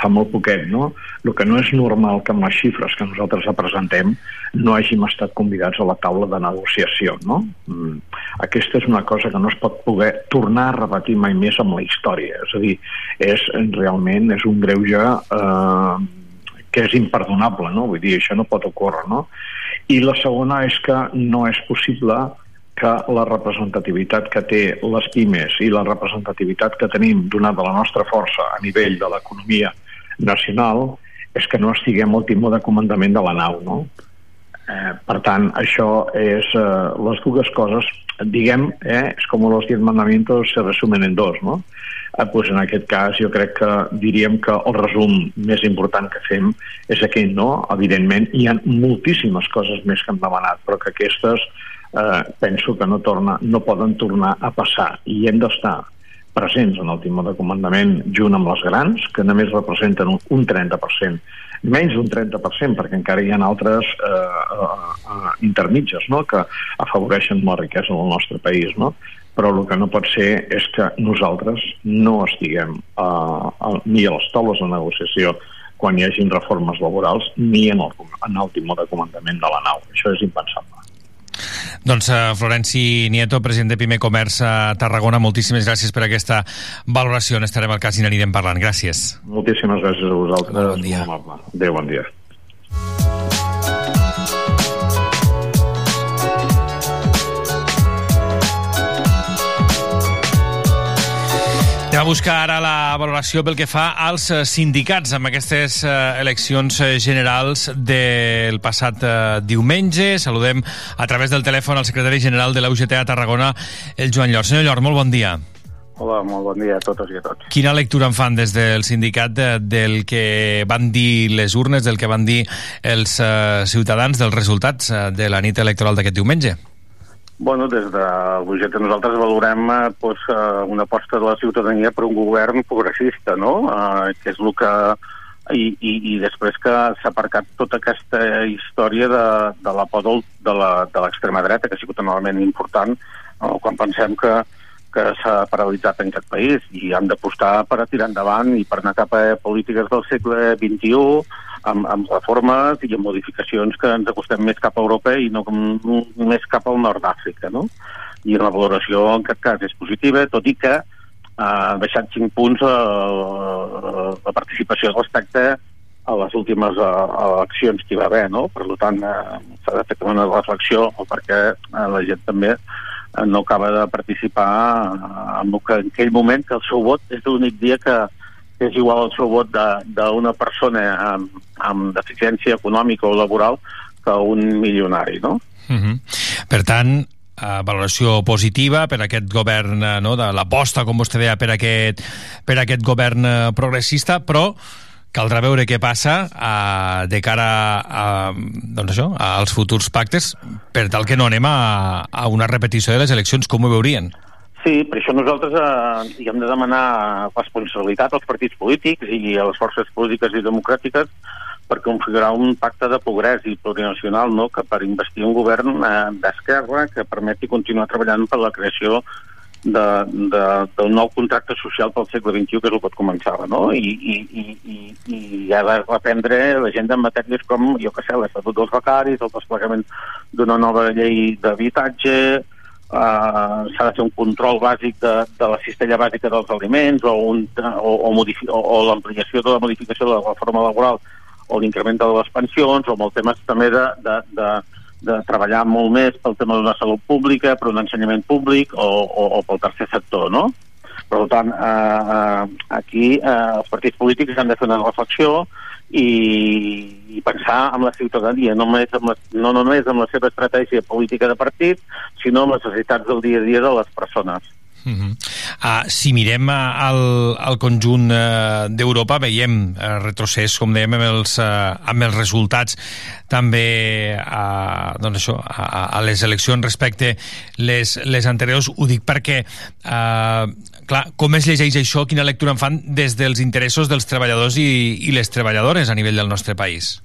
fa molt poquet, no? El que no és normal que amb les xifres que nosaltres presentem no hàgim estat convidats a la taula de negociació, no? Mm. Aquesta és una cosa que no es pot poder tornar a repetir mai més amb la història. És a dir, és, realment és un greuge eh, que és imperdonable, no? Vull dir, això no pot ocórrer, no? I la segona és que no és possible que la representativitat que té les pimes i la representativitat que tenim donada la nostra força a nivell de l'economia nacional és que no estiguem al timó de comandament de la nau, no? Eh, per tant, això és eh, les dues coses, diguem, eh, és com els diez mandamientos se resumen en dos, no? Eh, pues en aquest cas jo crec que diríem que el resum més important que fem és aquell, no? Evidentment, hi ha moltíssimes coses més que hem demanat, però que aquestes eh, penso que no, torna, no poden tornar a passar i hem d'estar presents en el timó de comandament junt amb les grans, que només representen un, un 30%, menys d'un 30%, perquè encara hi ha altres eh, eh, eh, intermitges no? que afavoreixen la riquesa del nostre país. No? Però el que no pot ser és que nosaltres no estiguem eh, a, ni a les taules de negociació quan hi hagin reformes laborals ni en el, en el timó de comandament de la nau. Això és impensable. Doncs uh, Florenci Nieto, president de Pime Comerç a Tarragona, moltíssimes gràcies per aquesta valoració. N'estarem al cas i n'anirem parlant. Gràcies. Moltíssimes gràcies a vosaltres. Bon dia. Adéu, bon dia. A buscar ara la valoració pel que fa als eh, sindicats amb aquestes eh, eleccions eh, generals del passat diumenge. Saludem a través del telèfon al secretari general de la UGT a Tarragona, el Joan Llor. Senyor Llor, molt bon dia. Hola, molt bon dia a totes i a tots. Quina lectura en fan des del sindicat del que van dir les urnes, del que van dir els ciutadans dels resultats de la nit electoral d'aquest diumenge? Bueno, des de l'UGT nosaltres valorem eh, eh, una aposta de la ciutadania per un govern progressista, no? Eh, que és el que... I, i, i després que s'ha aparcat tota aquesta història de, de la por de l'extrema dreta, que ha sigut un element important no? quan pensem que, que s'ha paralitzat en aquest país i hem d'apostar per a tirar endavant i per anar cap a polítiques del segle XXI amb, amb reformes i amb modificacions que ens acostem més cap a Europa i no més cap al nord d'Àfrica, no? I la valoració en aquest cas és positiva, tot i que ha baixat 5 punts eh, la participació respecte a les últimes uh, eleccions que hi va haver, no? Per tant, uh, s'ha de fer una reflexió perquè la gent també no acaba de participar en, en aquell moment que el seu vot és l'únic dia que, és igual el vot d'una persona amb, amb deficiència econòmica o laboral que un milionari, no? Uh mhm. -huh. Per tant, uh, valoració positiva per aquest govern, uh, no, de l'aposta, com vostè deia, per aquest, per aquest govern uh, progressista, però caldrà veure què passa uh, de cara a, doncs això, als futurs pactes per tal que no anem a, a una repetició de les eleccions, com ho veurien? Sí, per això nosaltres eh, hem de demanar responsabilitat als partits polítics i a les forces polítiques i democràtiques per configurar un pacte de progrés i plurinacional no? que per investir un govern eh, d'esquerra que permeti continuar treballant per la creació de, de, del nou contracte social pel segle XXI, que és el que et començava, no? I, i, i, i, i ha de reprendre l'agenda en matèries com, jo què sé, l'Estatut dels Becaris, el desplegament d'una nova llei d'habitatge, uh, s'ha de fer un control bàsic de, de la cistella bàsica dels aliments o, un, o, o, o, o l'ampliació de la modificació de la reforma laboral o l'increment de les pensions, o amb el tema també de, de, de, de treballar molt més pel tema d'una salut pública, per un ensenyament públic o, o, o pel tercer sector, no? Per tant, eh, eh, aquí eh, els partits polítics han de fer una reflexió i, i pensar en la ciutadania, no només, amb la, no només amb la seva estratègia política de partit, sinó amb les necessitats del dia a dia de les persones. Uh -huh. uh, si mirem uh, el, el conjunt uh, d'Europa veiem uh, retrocés, com dèiem, amb els, uh, amb els resultats també uh, doncs això, a, a les eleccions respecte les, les anteriors. Ho dic perquè, uh, clar, com es llegeix això? Quina lectura en fan des dels interessos dels treballadors i, i les treballadores a nivell del nostre país?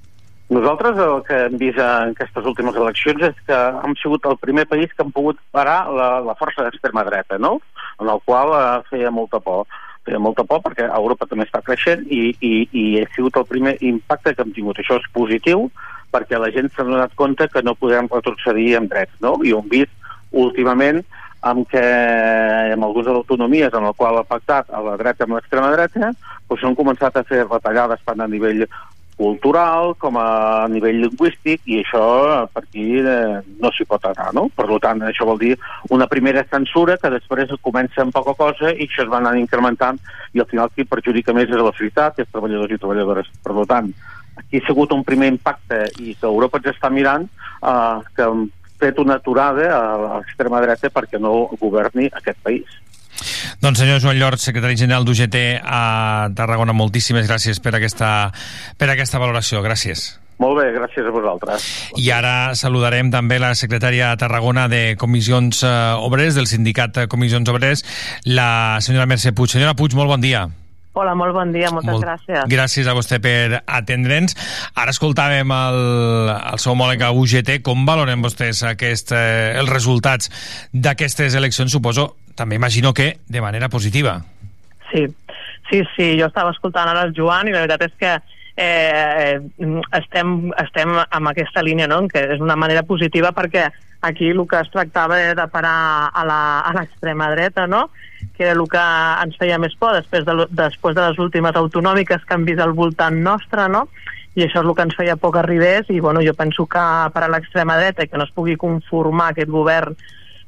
Nosaltres el que hem vist en aquestes últimes eleccions és que hem sigut el primer país que hem pogut parar la, la força d'extrema dreta, no? en el qual eh, feia molta por. Feia molta por perquè Europa també està creixent i, i, i ha sigut el primer impacte que hem tingut. Això és positiu perquè la gent s'ha donat compte que no podem retrocedir en drets, no? I ho hem vist últimament amb què amb algunes autonomies en el qual ha pactat a la dreta amb l'extrema dreta doncs han començat a fer retallades tant a nivell cultural com a nivell lingüístic i això per aquí eh, no s'hi pot anar, no? Per tant, això vol dir una primera censura que després comença amb poca cosa i això es va anar incrementant i al final qui perjudica més és la societat i els treballadors i treballadores. Per tant, aquí ha sigut un primer impacte i que Europa ens està mirant eh, que fet una aturada a l'extrema dreta perquè no governi aquest país. Doncs senyor Joan Llort, secretari general d'UGT a Tarragona, moltíssimes gràcies per aquesta, per aquesta valoració. Gràcies. Molt bé, gràcies a vosaltres. I ara saludarem també la secretària a Tarragona de Comissions eh, Obreres, del sindicat Comissions Obreres, la senyora Mercè Puig. Senyora Puig, molt bon dia. Hola, molt bon dia, moltes molt gràcies. Gràcies a vostè per atendre'ns. Ara escoltàvem el, el seu homòleg a UGT. Com valoren vostès aquest, eh, els resultats d'aquestes eleccions? Suposo també imagino que de manera positiva. Sí, sí, sí, jo estava escoltant ara el Joan i la veritat és que eh, estem, estem amb aquesta línia, no? que és una manera positiva perquè aquí el que es tractava era de parar a l'extrema dreta, no? que era el que ens feia més por després de, després de les últimes autonòmiques que han vist al voltant nostre, no? i això és el que ens feia que arribés i bueno, jo penso que per a l'extrema dreta que no es pugui conformar aquest govern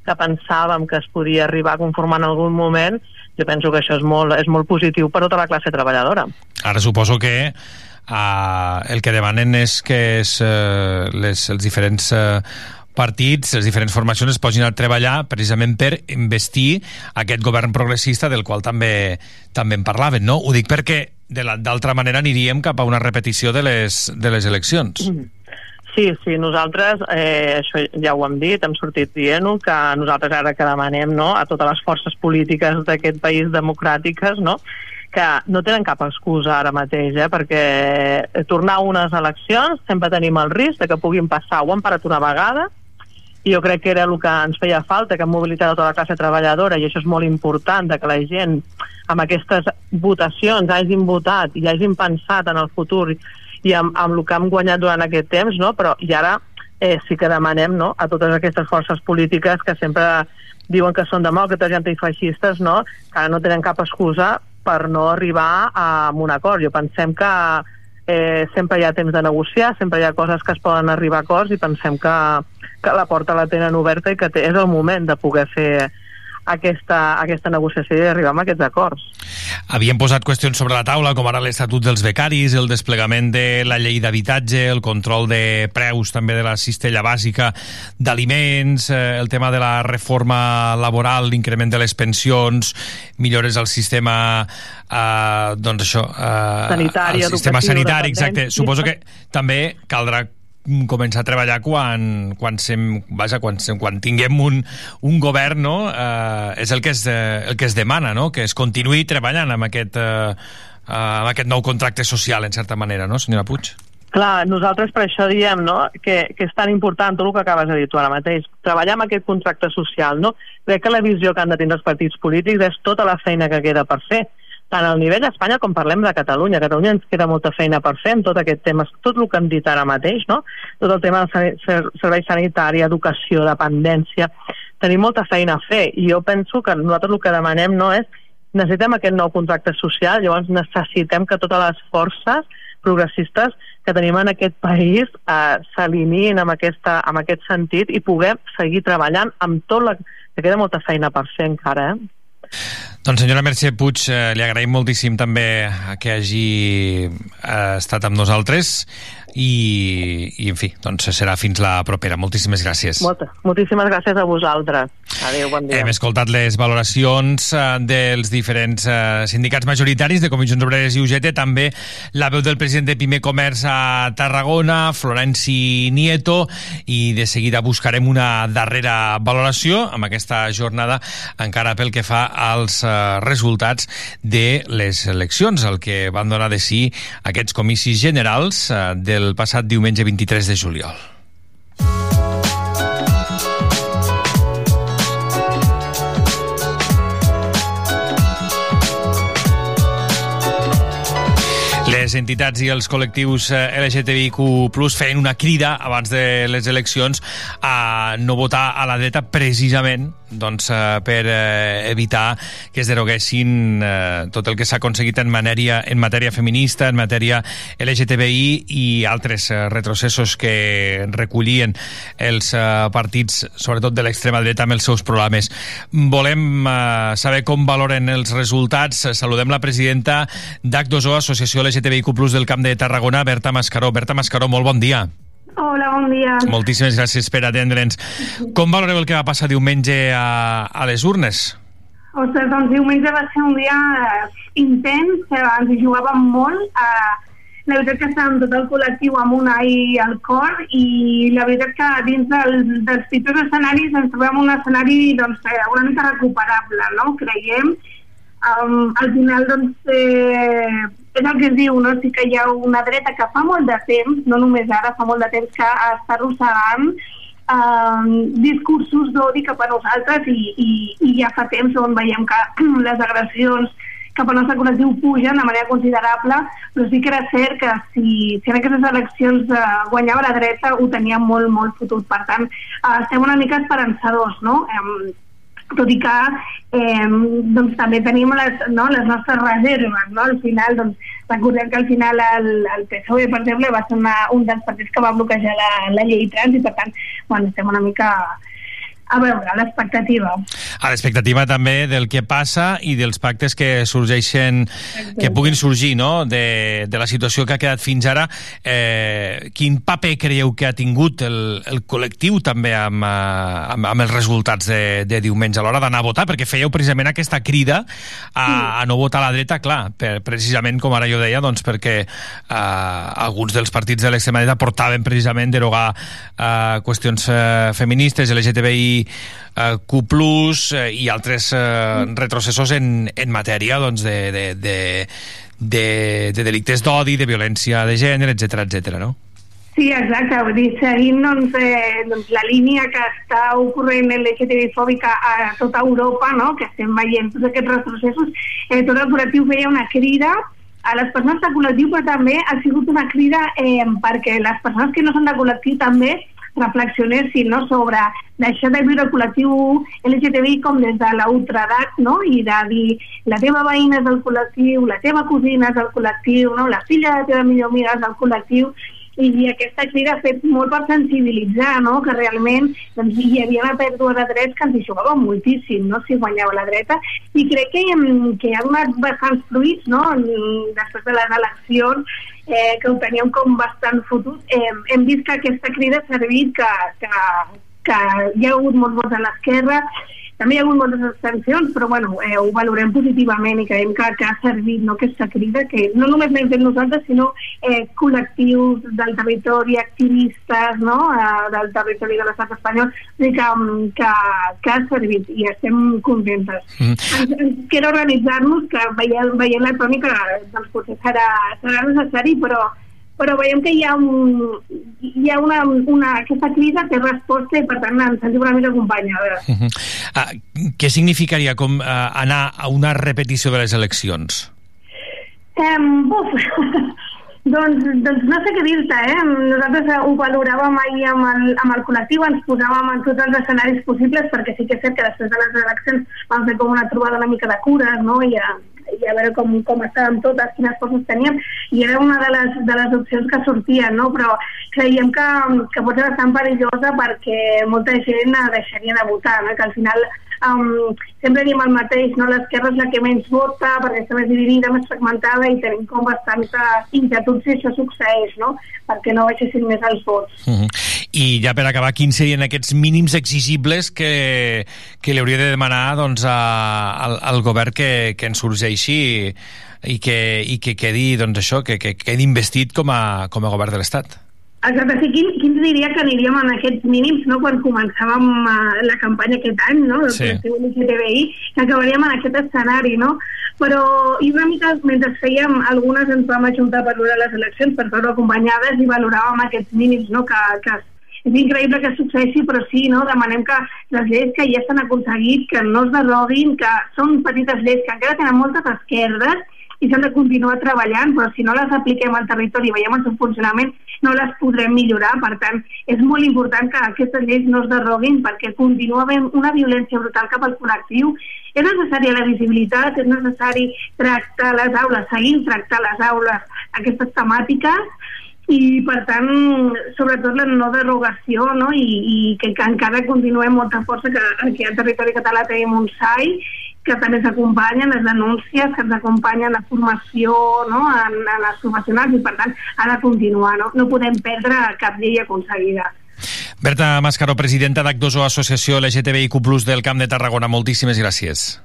que pensàvem que es podia arribar a conformar en algun moment, jo penso que això és molt, és molt positiu per tota la classe treballadora. Ara suposo que uh, el que demanen és que és, uh, les, els diferents uh, partits, les diferents formacions es posin a treballar precisament per investir aquest govern progressista del qual també també en parlaven, no? Ho dic perquè d'altra manera aniríem cap a una repetició de les, de les eleccions. Mm -hmm. Sí, sí, nosaltres, eh, això ja ho hem dit, hem sortit dient que nosaltres ara que demanem no, a totes les forces polítiques d'aquest país democràtiques no, que no tenen cap excusa ara mateix, eh, perquè tornar a unes eleccions sempre tenim el risc de que puguin passar, ho han parat una vegada, i jo crec que era el que ens feia falta, que hem mobilitat tota la classe treballadora, i això és molt important, de que la gent amb aquestes votacions hagin votat i hagin pensat en el futur i amb, amb el que hem guanyat durant aquest temps, no? però i ara eh, sí que demanem no? a totes aquestes forces polítiques que sempre diuen que són demòcrates i antifeixistes, no? que ara no tenen cap excusa per no arribar a un acord. Jo pensem que eh, sempre hi ha temps de negociar, sempre hi ha coses que es poden arribar a acords i pensem que, que la porta la tenen oberta i que té, és el moment de poder fer aquesta, aquesta negociació i arribar a aquests acords. Havien posat qüestions sobre la taula, com ara l'Estatut dels becaris, el desplegament de la llei d'habitatge, el control de preus també de la cistella bàsica d'aliments, eh, el tema de la reforma laboral, l'increment de les pensions, millores al sistema eh, doncs això, eh, Sanitari, al sistema sanitari, exacte. Suposo que també caldrà començar a treballar quan, quan, sem, vaja, quan, sem, quan tinguem un, un govern no? eh, és el que es, el que es demana no? que es continuï treballant amb aquest, eh, amb aquest nou contracte social en certa manera, no senyora Puig? Clar, nosaltres per això diem no? que, que és tan important tot el que acabes de dir tu ara mateix, treballar amb aquest contracte social. No? Crec que la visió que han de tindre els partits polítics és tota la feina que queda per fer tant al nivell d'Espanya com parlem de Catalunya. A Catalunya ens queda molta feina per fer tot aquest tema, tot el que hem dit ara mateix, no? tot el tema de servei sanitari, educació, dependència, tenim molta feina a fer i jo penso que nosaltres el que demanem no és necessitem aquest nou contracte social, llavors necessitem que totes les forces progressistes que tenim en aquest país eh, s'alineïn amb, aquesta, amb aquest sentit i puguem seguir treballant amb tot la... que queda molta feina per fer encara, eh? Doncs senyora Mercè Puig, eh, li agraïm moltíssim també que hagi eh, estat amb nosaltres i, i en fi, doncs serà fins la propera. Moltíssimes gràcies. Molta, moltíssimes gràcies a vosaltres. Adéu, bon dia. Hem escoltat les valoracions eh, dels diferents eh, sindicats majoritaris de Comissions Obreres i UGT, també la veu del president de Pime Comerç a Tarragona, Florenci Nieto, i de seguida buscarem una darrera valoració amb aquesta jornada encara pel que fa als eh, resultats de les eleccions, el que van donar de si aquests comicis generals eh, del passat diumenge 23 de juliol. Les entitats i els col·lectius eh, LGTBIQ+, feien una crida abans de les eleccions a no votar a la dreta precisament doncs, eh, per eh, evitar que es deroguessin tot el que s'ha aconseguit en matèria, en matèria feminista, en matèria LGTBI i altres retrocessos que recollien els partits, sobretot de l'extrema dreta, amb els seus programes. Volem saber com valoren els resultats. Saludem la presidenta d'Ac2O, Associació LGTBIQ+, del Camp de Tarragona, Berta Mascaró. Berta Mascaró, molt bon dia. Hola, bon dia. Moltíssimes gràcies per atendre'ns. Com valoreu el que va passar diumenge a, a les urnes? Ostres, doncs diumenge va ser un dia eh, intens, ens jugàvem molt. Eh, la veritat que estàvem tot el col·lectiu amb un ai al cor i la veritat que dins del, dels pitjors escenaris ens trobem un escenari doncs, eh, una mica recuperable, no? Creiem. Um, al final, doncs, eh, és el que es diu, no? Sí que hi ha una dreta que fa molt de temps, no només ara, fa molt de temps que està arrossegant eh, discursos d'odi cap a nosaltres i, i, i ja fa temps on veiem que les agressions cap al nostre col·lectiu pugen de manera considerable, però sí que era cert que si, si en aquestes eleccions eh, guanyava la dreta ho tenia molt, molt fotut. Per tant, eh, estem una mica esperançadors, no? Eh, tot i que eh, doncs, també tenim les, no, les nostres reserves, no? Al final, doncs, recordem que al final el, el PSOE, per exemple, va ser una, un dels partits que va bloquejar la, la llei trans i, per tant, bueno, estem una mica a veure, l'expectativa. A l'expectativa també del que passa i dels pactes que sorgeixen, que puguin sorgir no? de, de la situació que ha quedat fins ara. Eh, quin paper creieu que ha tingut el, el col·lectiu també amb, eh, amb, amb els resultats de, de diumenge a l'hora d'anar a votar? Perquè fèieu precisament aquesta crida a, a no votar a la dreta, clar, per, precisament com ara jo deia, doncs perquè eh, alguns dels partits de l'extrema dreta portaven precisament derogar eh, qüestions eh, feministes, LGTBI eh, Q+, eh, i altres eh, retrocessos en, en matèria doncs, de, de, de, de, de delictes d'odi, de violència de gènere, etc etc. no? Sí, exacte, vull dir, seguint doncs, eh, doncs, la línia que està ocorrent LGTBI-fòbica a tota Europa, no? que estem veient tots aquests retrocessos, eh, tot el col·lectiu feia una crida a les persones de col·lectiu, però també ha sigut una crida eh, perquè les persones que no són de col·lectiu també reflexionessin no, sobre deixar de viure el col·lectiu LGTBI com des de la no? i de dir la teva veïna és del col·lectiu, la teva cosina és del col·lectiu, no? la filla de la teva millor amiga és del col·lectiu, i aquesta crida ha fet molt per sensibilitzar, no? que realment doncs, hi havia una pèrdua de drets que ens hi jugava moltíssim, no? si guanyava la dreta, i crec que, que ha donat bastants fruits no? després de les eleccions, eh, que ho teníem com bastant fotut. Eh, hem vist que aquesta crida ha servit, que, que, que hi ha hagut molts vots a l'esquerra, també hi ha hagut moltes abstencions, però bueno, eh, ho valorem positivament i creiem que, que ha servit no, aquesta crida, que no només l'hem fet nosaltres, sinó eh, col·lectius del territori, activistes no, eh, del territori de l'estat espanyol, que, que, que ha servit i estem contentes. Mm. Ens, ens queda organitzar-nos, que veient, veient la tònica doncs potser serà, serà necessari, però però veiem que hi ha, un, hi ha una, una, aquesta crisi té resposta i per tant ens sentim una mica acompanyades. Uh -huh. uh, què significaria com uh, anar a una repetició de les eleccions? Um, buf, doncs, doncs no sé què dir-te, eh? Nosaltres ho valoràvem ahir amb el, amb el col·lectiu, ens posàvem en tots els escenaris possibles, perquè sí que és cert que després de les eleccions vam fer com una trobada una mica de cures, no? I, i a veure com, com estàvem totes, quines coses teníem, i era una de les, de les opcions que sortien, no? però creiem que, que pot ser bastant perillosa perquè molta gent deixaria de votar, no? que al final um, sempre diem el mateix, no? l'esquerra és la que menys vota perquè està més dividida, més fragmentada i tenim com bastanta inquietud si això succeeix, no? perquè no baixessin més els vots. Uh -huh. I ja per acabar, quins serien aquests mínims exigibles que, que li hauria de demanar doncs, a, al, al govern que, que ens sorgeixi i que, i que quedi doncs, això, que, que quedi investit com a, com a govern de l'Estat? Exacte, sí, quin, quin diria que aniríem en aquests mínims no? quan començàvem uh, la campanya aquest any, no? del sí. LGTBI, que acabaríem en aquest escenari, no? Però, i una mica, mentre fèiem, algunes ens vam ajuntar per veure les eleccions, per veure acompanyades, i valoràvem aquests mínims, no? que, que és increïble que succeeixi, però sí, no? demanem que les lleis que ja s'han aconseguit, que no es deroguin, que són petites lleis que encara tenen moltes esquerdes, i s'han de continuar treballant, però si no les apliquem al territori i veiem el seu funcionament, no les podrem millorar. Per tant, és molt important que aquestes lleis no es derroguin perquè continua havent una violència brutal cap al col·lectiu. És necessària la visibilitat, és necessari tractar les aules, seguir tractar les aules aquestes temàtiques i per tant, sobretot la no derogació no? I, i que, que encara continuem molta força que aquí al territori català tenim un SAI que també s'acompanyen les denúncies, que ens acompanyen la formació no? en, en les professionals i per tant ha de continuar, no, no podem perdre cap llei aconseguida. Berta Mascaró, presidenta d'Acdoso Associació LGTBIQ+, del Camp de Tarragona, moltíssimes gràcies.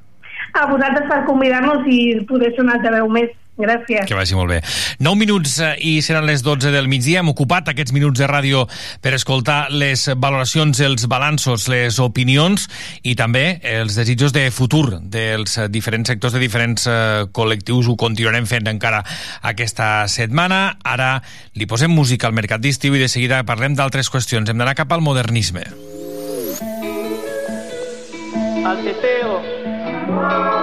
A vosaltres per convidar-nos i poder ser una altaveu més. Gràcies. Que vagi molt bé. 9 minuts eh, i seran les 12 del migdia. Hem ocupat aquests minuts de ràdio per escoltar les valoracions, els balanços, les opinions i també els desitjos de futur dels diferents sectors de diferents uh, col·lectius. Ho continuarem fent encara aquesta setmana. Ara li posem música al mercat d'estiu i de seguida parlem d'altres qüestions. Hem d'anar cap al modernisme. Al teteo.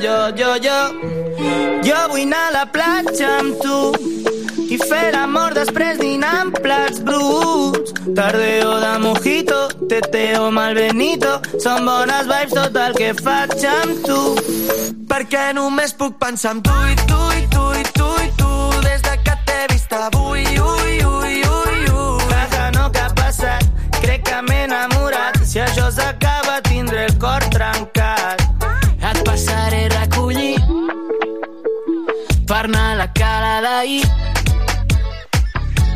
Jo, jo, jo, jo, vull anar a la platja amb tu i fer l'amor després dinar amb plats bruts. Tardeo de mojito, teteo malbenito, són bones vibes tot el que faig amb tu. Perquè només puc pensar en tu i tu i tu i tu i tu des de que t'he vist avui, ui, ui, ui, ui. Vaja, no que ha passat, crec que m'he enamorat. Si això s'acaba tindré el cor trencat. Per anar a la cala d'ahir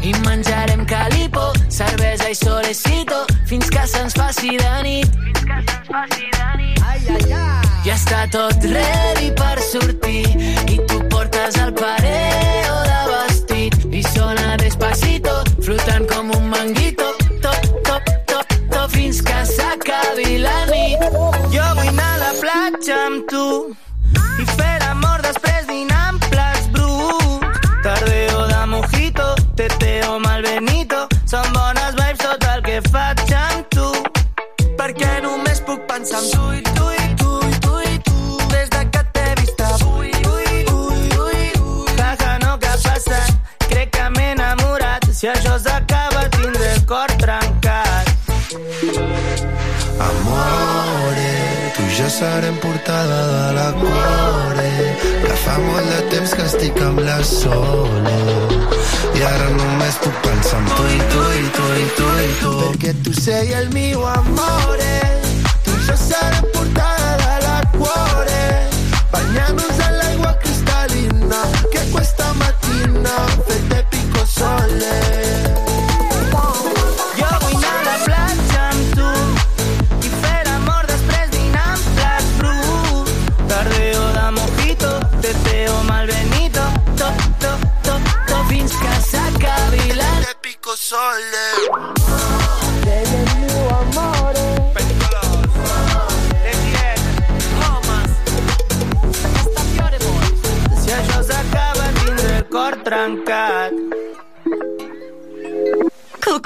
i menjarem calipo, cervesa i solecito fins que se'ns faci de nit. Fins que se'ns faci de nit. Ai, ai, ai. Ja està tot ready per sortir i tu portes el pareo de vestit i sona despacito, flotant com un manguito, top, top, top, top, fins que s'acabi la nit. Jo vull anar a la platja amb tu i fer l'amor després serem portada de la cuore que fa molt de temps que estic amb la Sole. I ara només puc pensar en tu i tu i tu i tu i tu. Perquè tu sei el mio amore. Tu i jo serem portada de la cuore bagnarnos pico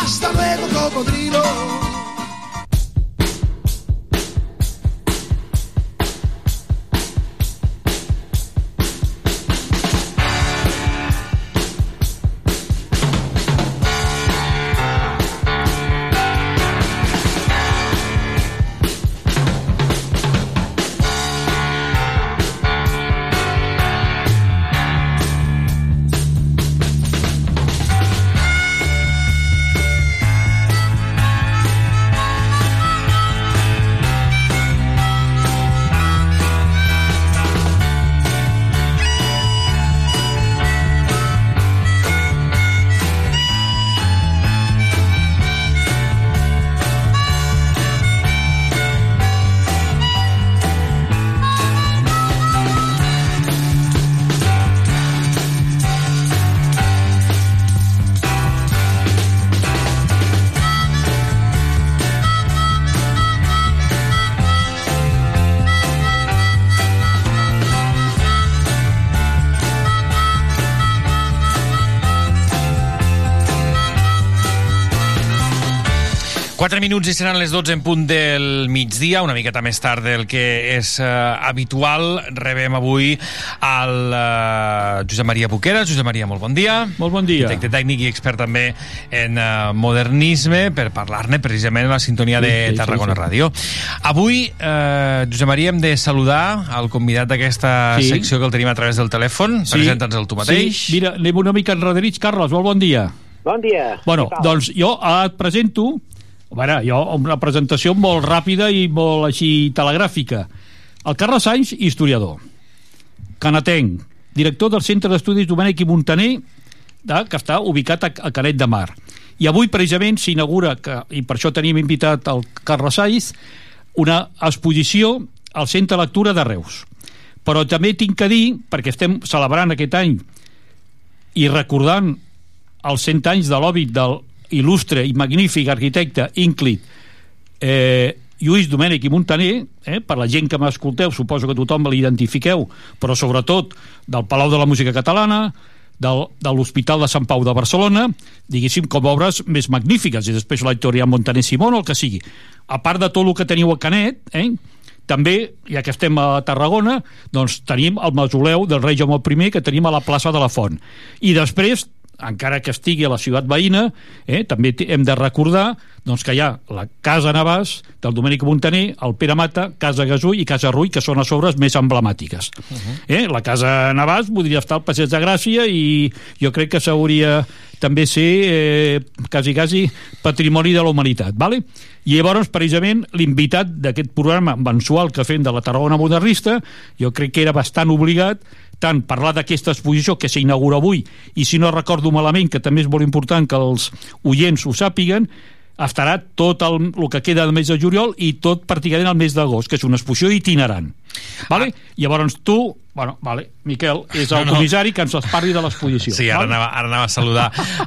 Hasta luego, cocodrilo. Quatre minuts i seran les 12 en punt del migdia, una miqueta més tard del que és uh, habitual. Rebem avui al uh, Josep Maria Boquera. Josep Maria, molt bon dia. Molt bon dia. Arquitecte tècnic i expert també en uh, modernisme, per parlar-ne precisament en la sintonia de Sí, sí, Tarragona sí, sí. Ràdio. Avui, uh, Josep Maria, hem de saludar al convidat d'aquesta Sí. secció que el tenim a través del telèfon. Presenta'ns el tu mateix. Sí, mira, anem una mica enrederits. Carles, molt bon dia. Bon dia. Bueno, doncs jo et presento, veure, jo, una presentació molt ràpida i molt així telegràfica. El Carles Sainz, historiador. Canatenc, director del Centre d'Estudis Domènec i Montaner, de, que està ubicat a, a Canet de Mar. I avui, precisament, s'inaugura, i per això tenim invitat el Carles Sainz, una exposició al Centre Lectura de Reus. Però també tinc que dir, perquè estem celebrant aquest any i recordant els 100 anys de l'òbit del il·lustre i magnífic arquitecte ínclit eh, Lluís Domènech i Montaner, eh, per la gent que m'escolteu, suposo que tothom l'identifiqueu, però sobretot del Palau de la Música Catalana, del, de l'Hospital de Sant Pau de Barcelona, diguéssim, com obres més magnífiques, i després l'editorial Montaner Simón o el que sigui. A part de tot el que teniu a Canet, eh, també, ja que estem a Tarragona, doncs tenim el mausoleu del rei Jaume I que tenim a la plaça de la Font. I després, encara que estigui a la ciutat veïna, eh, també hem de recordar doncs, que hi ha la Casa Navàs del Domènec Montaner, el Pere Mata, Casa Gasull i Casa Rull, que són les obres més emblemàtiques. Eh? La Casa Navàs podria estar al Passeig de Gràcia i jo crec que s'hauria també ser eh, quasi, quasi patrimoni de la humanitat. Vale? I llavors, precisament, l'invitat d'aquest programa mensual que fem de la Tarragona Modernista, jo crec que era bastant obligat tant parlar d'aquesta exposició que s'inaugura avui i si no recordo malament, que també és molt important que els oients ho sàpiguen, estarà tot el, el que queda del mes de juliol i tot pràcticament el mes d'agost, que és una exposició itinerant. Vale? Llavors tu Bueno, vale. Miquel és el No, no. comissari que ens parli de l'exposició. Sí, ara val? anava, ara anava a saludar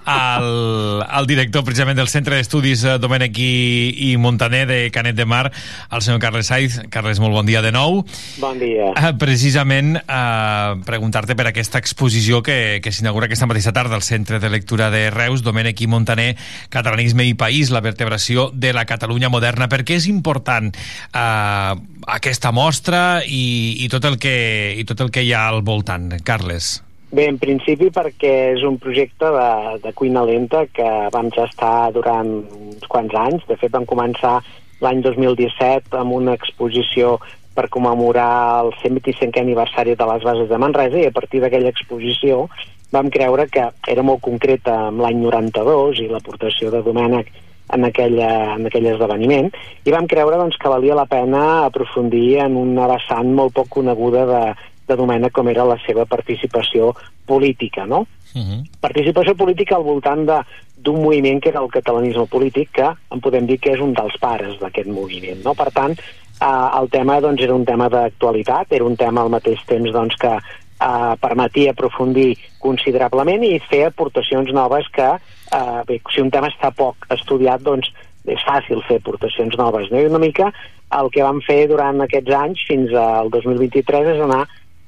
el, el director precisament del Centre d'Estudis eh, Domènec i, i Montaner de Canet de Mar, el senyor Carles Saiz. Carles, molt bon dia de nou. Bon dia. Eh, precisament eh, preguntar-te per aquesta exposició que, que s'inaugura aquesta mateixa tarda al Centre de Lectura de Reus, Domènec i Montaner, Catalanisme i País, la vertebració de la Catalunya moderna. Per què és important eh, aquesta mostra i, i, tot el que, i tot el que hi ha al voltant, Carles? Bé, en principi perquè és un projecte de, de cuina lenta que vam gestar durant uns quants anys. De fet, vam començar l'any 2017 amb una exposició per commemorar el 125è aniversari de les bases de Manresa i a partir d'aquella exposició vam creure que era molt concreta amb l'any 92 i l'aportació de Domènec en, aquella, en aquell esdeveniment i vam creure doncs, que valia la pena aprofundir en una vessant molt poc coneguda de, de Domènec com era la seva participació política, no? Uh -huh. Participació política al voltant de d'un moviment que era el catalanisme polític, que en podem dir que és un dels pares d'aquest moviment, no? Per tant, eh, el tema doncs, era un tema d'actualitat, era un tema al mateix temps doncs, que eh, permetia aprofundir considerablement i fer aportacions noves que, eh, bé, si un tema està poc estudiat, doncs és fàcil fer aportacions noves. No? I una mica el que vam fer durant aquests anys fins al 2023 és anar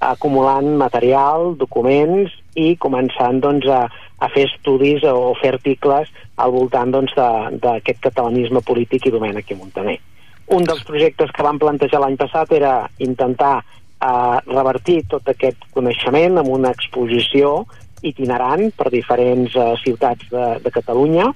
acumulant material, documents i començant doncs, a, a fer estudis o, fer articles al voltant doncs, d'aquest catalanisme polític i Domènec i Montaner. Un dels projectes que vam plantejar l'any passat era intentar eh, revertir tot aquest coneixement amb una exposició itinerant per diferents eh, ciutats de, de Catalunya,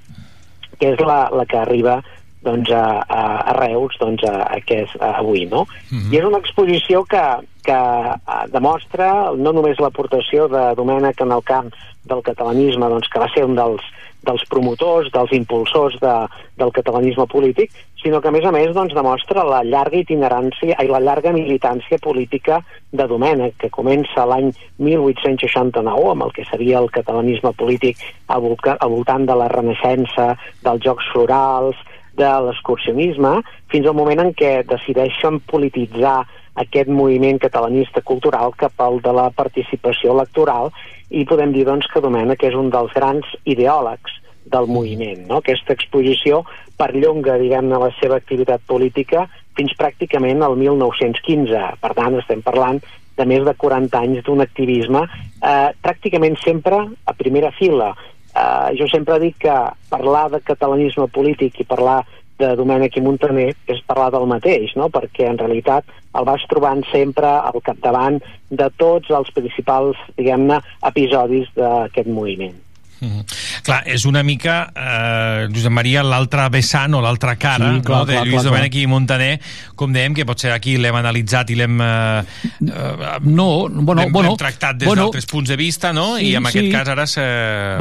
que és la, la que arriba doncs, a, a, a Reus doncs, a, a, que és a, avui. No? I és una exposició que, que eh, demostra no només l'aportació de Domènec en el camp del catalanisme, doncs, que va ser un dels, dels promotors, dels impulsors de, del catalanisme polític, sinó que a més a més doncs, demostra la llarga itinerància i la llarga militància política de Domènec, que comença l'any 1869 amb el que seria el catalanisme polític al, voltant de la renaixença, dels jocs florals, de l'excursionisme, fins al moment en què decideixen polititzar aquest moviment catalanista cultural cap al de la participació electoral i podem dir doncs, que Domènec és un dels grans ideòlegs del moviment. No? Aquesta exposició perllonga diguem-ne la seva activitat política fins pràcticament al 1915. Per tant, estem parlant de més de 40 anys d'un activisme eh, pràcticament sempre a primera fila. Eh, jo sempre dic que parlar de catalanisme polític i parlar de Domènec i Montaner és parlar del mateix, no? perquè en realitat el vas trobant sempre al capdavant de tots els principals, diguem-ne, episodis d'aquest moviment. Mm. Clar, és una mica, eh, Josep Maria, l'altra vessant o l'altra cara Sí, clar, no, de clar, Lluís clar, Domènech i Montaner, com dèiem, que potser aquí l'hem analitzat i l'hem eh, eh, no, bueno, bueno, tractat des bueno, d'altres punts de vista, no? sí, I en sí. aquest cas ara se...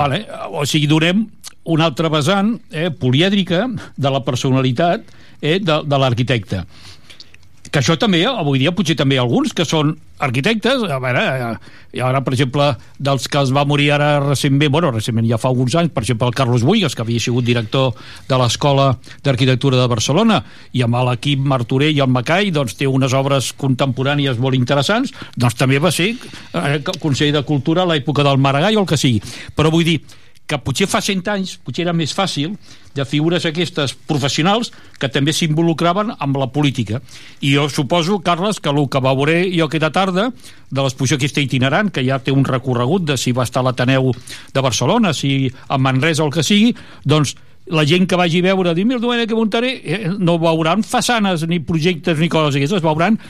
Vale, o sigui, donem una altra vessant eh, polièdrica de la personalitat eh, de, de l'arquitecte que això també, avui dia potser també hi alguns que són arquitectes, a veure, eh, i ara, per exemple, dels que es va morir ara recentment, bueno, recentment ja fa alguns anys, per exemple, el Carlos Buigas, que havia sigut director de l'Escola d'Arquitectura de Barcelona, i amb l'equip Martorell i el Macai, doncs té unes obres contemporànies molt interessants, doncs també va ser eh, conseller de Cultura a l'època del Maragall o el que sigui. Però vull dir, que potser fa 100 anys potser era més fàcil de figures aquestes professionals que també s'involucraven amb la política. I jo suposo, Carles, que el que va veure jo aquesta tarda de l'exposició aquesta itinerant, que ja té un recorregut de si va estar a l'Ateneu de Barcelona, si a Manresa o el que sigui, doncs la gent que vagi a veure, dir, mira, Domènec que Montaner, eh, no veuran façanes ni projectes ni coses aquestes, veuran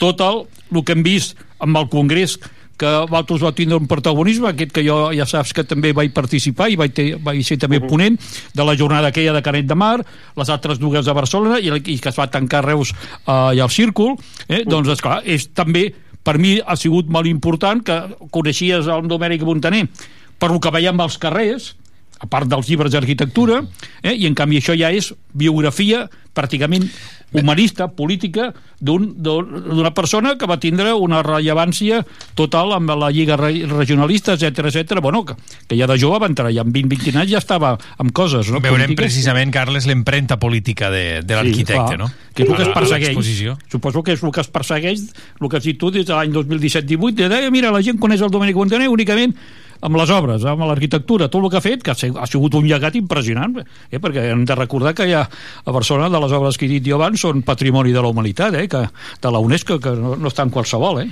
tot el, el que hem vist amb el Congrés que vosaltres vau tindre un protagonisme, aquest que jo ja saps que també vaig participar i vaig, ter, vaig ser també ponent de la jornada aquella de Canet de Mar, les altres dues de Barcelona i, i que es va tancar Reus eh, i al Círcul, eh? doncs esclar, és també per mi ha sigut molt important que coneixies el Domènec Montaner per el que veiem als carrers a part dels llibres d'arquitectura, eh, i en canvi això ja és biografia pràcticament humanista, política, d'un- d'un- d'una persona que va tindre una rellevància total amb la Lliga Re- Regionalista, etc etc. Bueno, que, que ja de jove va entrar, ja amb 20-20 anys ja estava amb coses, no? Veurem polítiques. precisament, Carles, l'empremta política de, de l'arquitecte, clar, no? Que és el que es persegueix. Suposo que és el que es persegueix, el que has dit tu des de l'any 2017-18, de dir, mira, la gent coneix el Domènec Montaner únicament amb les obres, amb l'arquitectura, tot el que ha fet, que ha sig- ha sigut un llegat impressionant, eh? perquè hem de recordar que hi ha a Barcelona, de les obres que he dit jo abans, són patrimoni de la humanitat, eh? que, de la UNESCO, que no, no està en qualsevol, eh?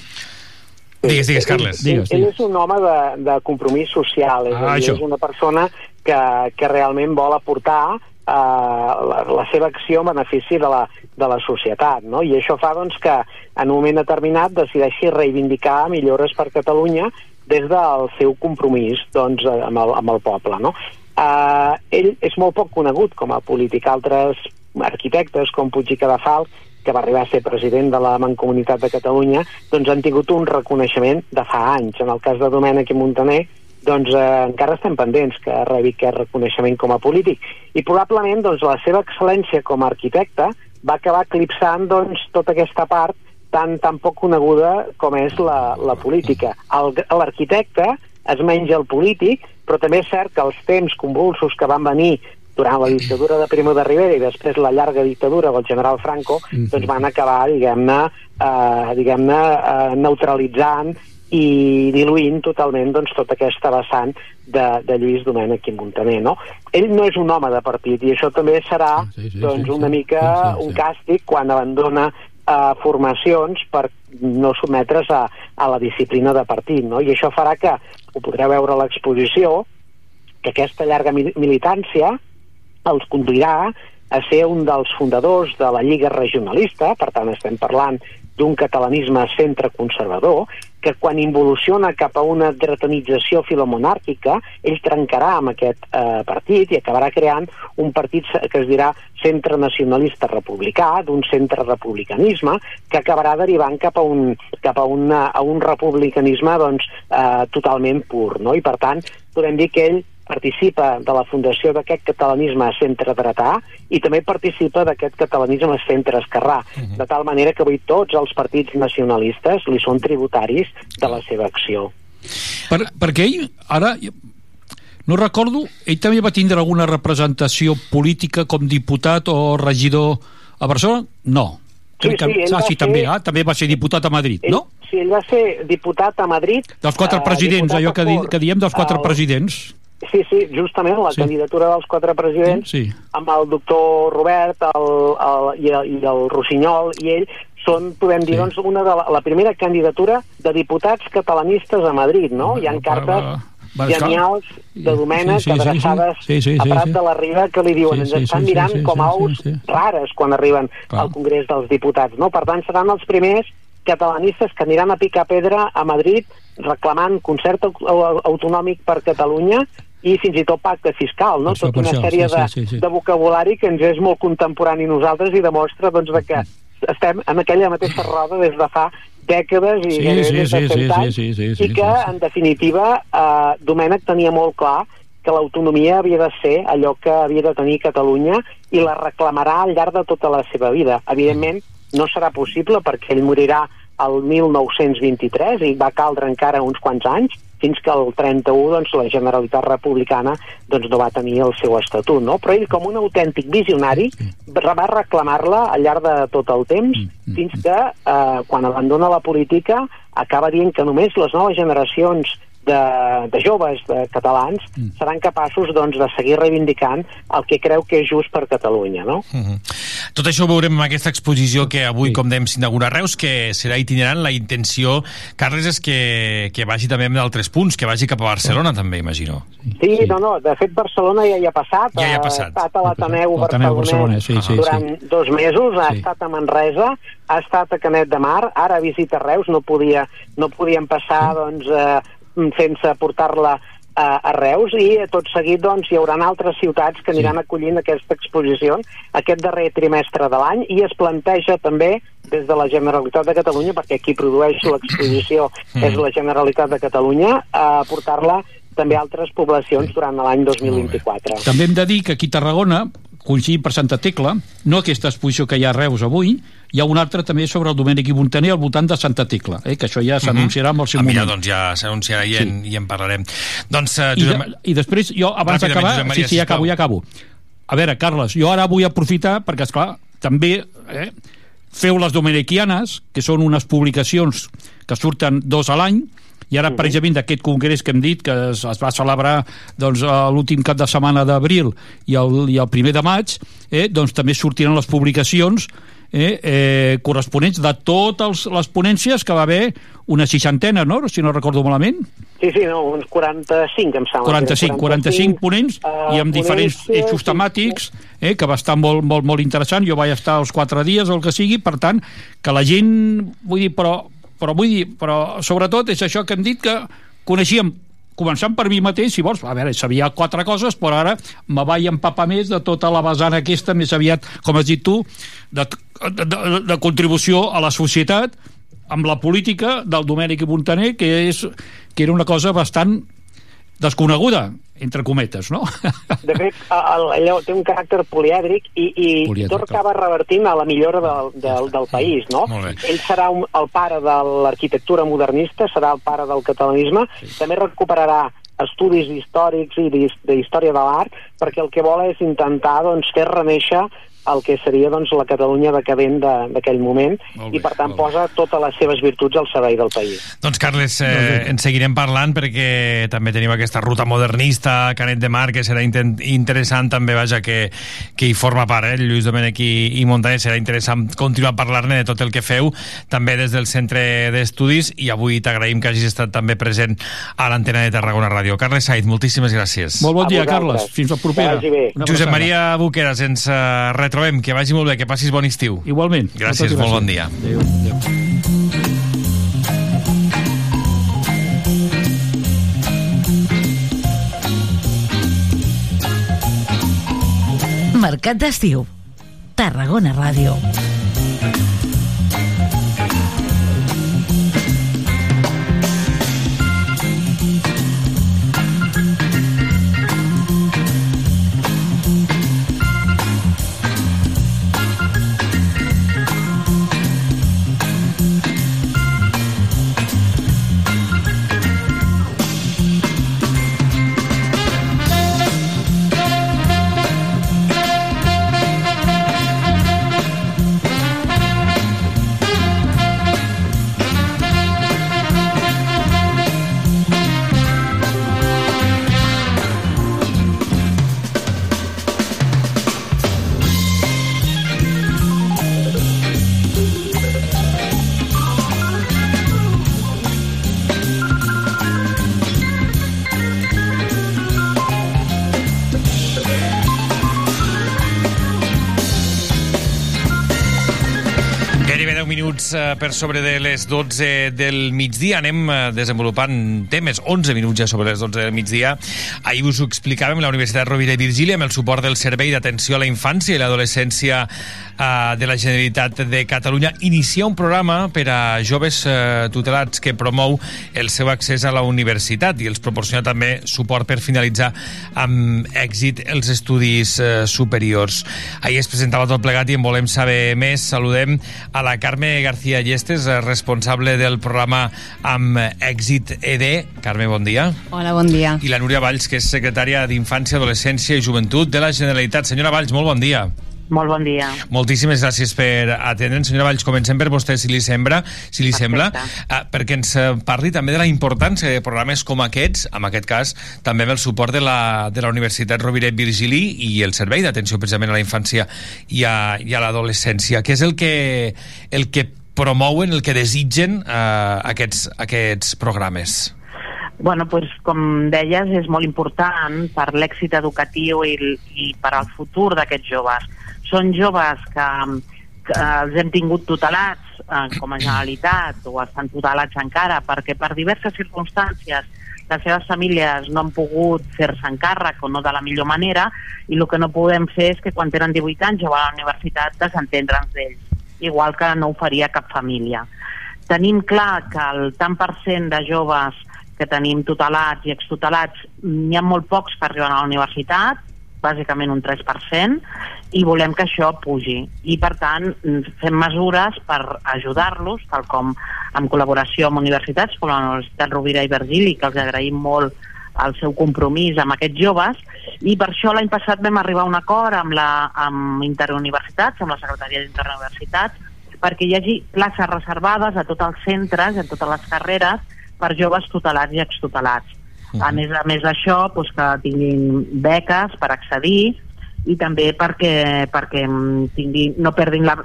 Digues, digues, Carles. Ell, Digues, ell digues. és un home de, de compromís social, és, Ah, a dir, això. és una persona que, que realment vol aportar eh, la, la seva acció en benefici de la, de la societat, no? I això fa doncs, que en un moment determinat decideixi reivindicar millores per Catalunya des del seu compromís doncs, eh, amb, el, amb el poble, no? Eh, ell és molt poc conegut com a polític. Altres arquitectes, com Puig i Cadafalc, que va arribar a ser president de la Mancomunitat de Catalunya, doncs han tingut un reconeixement de fa anys. En el cas de Domènec i Montaner, doncs eh, encara estem pendents que rebi aquest reconeixement com a polític. I probablement doncs, la seva excel·lència com a arquitecte va acabar eclipsant doncs, tota aquesta part tan, tan poc coneguda com és la, la política. L'arquitecte es menja el polític, però també és cert que els temps convulsos que van venir durant la dictadura de Primo de Rivera i després la llarga dictadura del general Franco, doncs van acabar, diguem-ne, eh, diguem-ne eh, neutralitzant i diluint totalment doncs, tota aquesta vessant de, de Lluís Domènech i Montaner. No? Ell no és un home de partit i això també serà sí, sí, doncs, sí, una sí. mica Sí, sí, un sí. càstig quan abandona eh, formacions per no sotmetre's a, a la disciplina de partit. No? I això farà que, ho podreu veure a l'exposició, que aquesta llarga mi- militància els conduirà a ser un dels fundadors de la Lliga Regionalista, per tant estem parlant d'un catalanisme centre conservador, que quan involuciona cap a una dretonització filomonàrquica, ell trencarà amb aquest eh, partit i acabarà creant un partit que es dirà centre nacionalista republicà, d'un centre republicanisme, que acabarà derivant cap a un, cap a una, a un republicanisme doncs, eh, totalment pur. No? I per tant, podem dir que ell participa de la fundació d'aquest catalanisme centre-dretà i també participa d'aquest catalanisme centre-esquerrà, de tal manera que avui tots els partits nacionalistes li són tributaris de la seva acció. Per, perquè ell, ara, no recordo, ell també va tindre alguna representació política com diputat o regidor a Barcelona? No. Sí, Crec que, sí, ah, sí, ser- també, ah, també va ser diputat a Madrid, Ell, no? Sí, ell va ser diputat a Madrid. Dels quatre eh, presidents, diputat allò que, di, que diem dels quatre El- presidents. Sí, sí, justament la Sí. candidatura dels quatre presidents Sí. amb el doctor Robert el, el, i, el, i el Rossinyol i ell són, podem dir, Sí. doncs, una de la, la primera candidatura de diputats catalanistes a Madrid, no? Hi ha cartes va, va, genials de Domènec Sí, sí, sí, sí. adreçades Sí, sí, a Prat de la Riba que li diuen Sí, ens sí, estan sí, mirant sí, sí, com a aus sí, sí. rares quan arriben Clar. al Congrés dels Diputats, no? Per tant, seran els primers catalanistes que aniran a picar pedra a Madrid reclamant concert au- au- autonòmic per Catalunya i fins i tot pacte fiscal, no? Això, Tota una això, sèrie sí, de, sí, sí, de vocabulari que ens és molt contemporani a nosaltres i demostra doncs, de que estem en aquella mateixa roda des de fa dècades i Sí, sí, sí, 100 sí, anys, sí, sí, sí, i que, sí, sí. en definitiva, eh, Domènec tenia molt clar que l'autonomia havia de ser allò que havia de tenir Catalunya i la reclamarà al llarg de tota la seva vida. Evidentment, no serà possible perquè ell morirà el 1923 i va caldre encara uns quants anys fins que el 31 doncs, la Generalitat Republicana doncs, no va tenir el seu estatut. No? Però ell, com un autèntic visionari, va reclamar-la al llarg de tot el temps fins que, eh, quan abandona la política, acaba dient que només les noves generacions de, de joves de catalans seran capaços doncs, de seguir reivindicant el que creu que és just per Catalunya. No? Tot això ho veurem en aquesta exposició que avui, com dèiem, s'inaugura a Reus, que serà itinerant. La intenció, Carles, és que, que vagi també amb d'altres punts, que vagi cap a Barcelona, també, imagino. Sí, no, no, de fet Barcelona ja hi ha passat, Ja hi ha passat. ha estat a l'Ateneu Barcelonès Barcelonès, sí, sí, durant dos mesos, ha Sí. estat a Manresa, ha estat a Canet de Mar, ara visita Reus, no, podia, no podien passar doncs, eh, sense portar-la a, a Reus i eh, tot seguit doncs, hi haurà altres ciutats que aniran acollint aquesta exposició aquest darrer trimestre de l'any i es planteja també des de la Generalitat de Catalunya, perquè qui produeix l'exposició Mm. és la Generalitat de Catalunya, a portar-la també altres poblacions durant l'any 2024. També hem de dir que aquí a Tarragona, coincidint per Santa Tecla, no aquesta exposició que hi ha a Reus avui, hi ha una altra també sobre el Domènec i Montaner al voltant de Santa Tecla, eh, que això ja s'anunciarà amb el seu Ah, moment. mira, doncs ja s'anunciarà i, en, i en parlarem. Doncs, uh, I, Josep... de, I després, jo, abans d'acabar... Sí, sí, ja acabo, ja acabo. A veure, Carles, jo ara vull aprofitar, perquè, és clar també eh, feu les domenequianes, que són unes publicacions que surten dos a l'any, i ara, precisament, d'aquest congrés que hem dit, que es, es va celebrar doncs, l'últim cap de setmana d'abril i, el, i el primer de maig, eh, doncs també sortiran les publicacions eh, eh, corresponents de totes les ponències que va haver una seixantena, no? si no recordo malament. Sí, sí, no, uns 45, em sembla. 45, 45 ponents eh, i amb diferents eixos temàtics eh, que va estar molt, molt, molt interessant jo vaig estar els quatre dies o el que sigui per tant, que la gent vull dir, però, però vull dir, però sobretot és això que hem dit que coneixíem començant per mi mateix, si vols, a veure, sabia quatre coses, però ara me vaig empapar més de tota la vessant aquesta, més aviat, com has dit tu, de, de, de, de contribució a la societat, amb la política del Domènec i Montaner, que, és, que era una cosa bastant desconeguda, entre cometes, no? De fet, el, allò té un caràcter polièdric i, i Polièdric, tot acaba revertint a la millora del, del, del país, no? Ell serà un, el pare de l'arquitectura modernista, serà el pare del catalanisme, també recuperarà estudis històrics i d'his- de història de l'art, perquè el que vol és intentar doncs, fer reneixer el que seria doncs, la Catalunya decadent de- d'aquell moment bé, i per tant posa totes les seves virtuts al servei del país. Doncs Carles, eh, en seguirem parlant perquè també tenim aquesta ruta modernista, Canet de Mar, que serà interessant també, vaja, que, que hi forma part, eh? Lluís Domènech i, i Montaner, serà interessant continuar parlant-ne de tot el que feu, també des del Centre d'Estudis, i avui t'agraïm que hagis estat també present a l'antena de Tarragona Ràdio. Carles Said, moltíssimes gràcies. Molt bon A dia, vosaltres. Carles. Fins la propera. Josep. Maria Buqueras, ens uh, retrobem, que vagi molt bé, que passis bon estiu. Igualment. Gràcies, molt bon dia. Adéu. Adéu. Mercat d'estiu. Tarragona Ràdio. Minuts eh, per sobre de les 12 del migdia. Anem eh, desenvolupant temes, 11 minuts ja sobre les 12 del migdia. Ahir us ho explicàvem, la Universitat Rovira i Virgili, amb el suport del Servei d'Atenció a la Infància i l'Adolescència eh, de la Generalitat de Catalunya, inicia un programa per a joves eh, tutelats que promou el seu accés a la universitat i els proporciona també suport per finalitzar amb èxit els estudis eh, superiors. Ahir es presentava tot plegat i en volem saber més. Saludem a la Carme García Llestes, eh, responsable del programa amb èxit ED. Carme, bon dia. Hola, bon dia. I la Núria Valls, que és secretària d'Infància, Adolescència i Joventut de la Generalitat. Senyora Valls, molt bon dia. Molt bon dia. Moltíssimes gràcies per atendre'ns. Senyora Valls, comencem per vostè, si li sembla, si li sembla eh, perquè ens eh, parli també de la importància de programes com aquests, en aquest cas també amb el suport de la, de la Universitat Rovira i Virgili i el Servei d'Atenció precisament a la Infància i a, i a l'Adolescència. Què és el que, el que promouen, el que desitgen eh, aquests, aquests programes? Bueno, pues, com deies, és molt important per l'èxit educatiu i, i per al futur d'aquests joves. Són joves que, que els hem tingut tutelats eh, com a Generalitat o estan tutelats encara perquè per diverses circumstàncies les seves famílies no han pogut fer-se encàrrec o no de la millor manera i el que no podem fer és que quan tenen 18 anys o a la universitat desentendre'ns d'ells, igual que no ho faria cap família. Tenim clar que el tant per cent de joves que tenim tutelats i extutelats, n'hi ha molt pocs que arriben a la universitat, bàsicament un 3%, i volem que això pugi. I, per tant, fem mesures per ajudar-los, tal com en col·laboració amb universitats, com la Universitat Rovira i Virgili, que els agraïm molt el seu compromís amb aquests joves, i per això l'any passat vam arribar a un acord amb, la, amb Interuniversitats, amb la Secretaria d'Interuniversitats, perquè hi hagi places reservades a tots els centres, a totes les carreres, per joves tutelats i extutelats. -huh. A més a més d'això, doncs, que tinguin beques per accedir i també perquè, perquè tingui, no perdin la,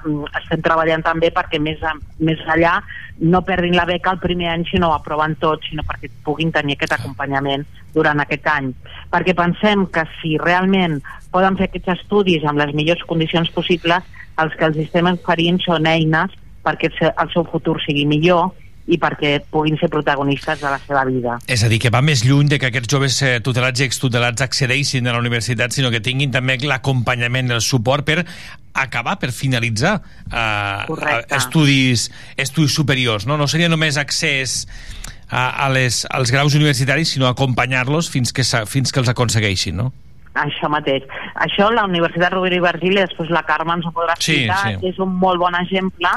estem treballant també perquè més, a, més allà no perdin la beca el primer any si no ho aproven tot, sinó perquè puguin tenir aquest acompanyament durant aquest any. Perquè pensem que si realment poden fer aquests estudis amb les millors condicions possibles, els que els estem oferint són eines perquè el seu futur sigui millor i perquè puguin ser protagonistes de la seva vida. És a dir, que va més lluny de que aquests joves eh, tutelats i extutelats accedeixin a la universitat, sinó que tinguin també l'acompanyament, el suport per acabar, per finalitzar eh, estudis, estudis superiors. No? no seria només accés a, a les, als graus universitaris, sinó acompanyar-los fins, que, fins que els aconsegueixin, no? Això mateix. Això la Universitat Rovira i Virgili, després la Carme ens ho podrà explicar, sí, sí. és un molt bon exemple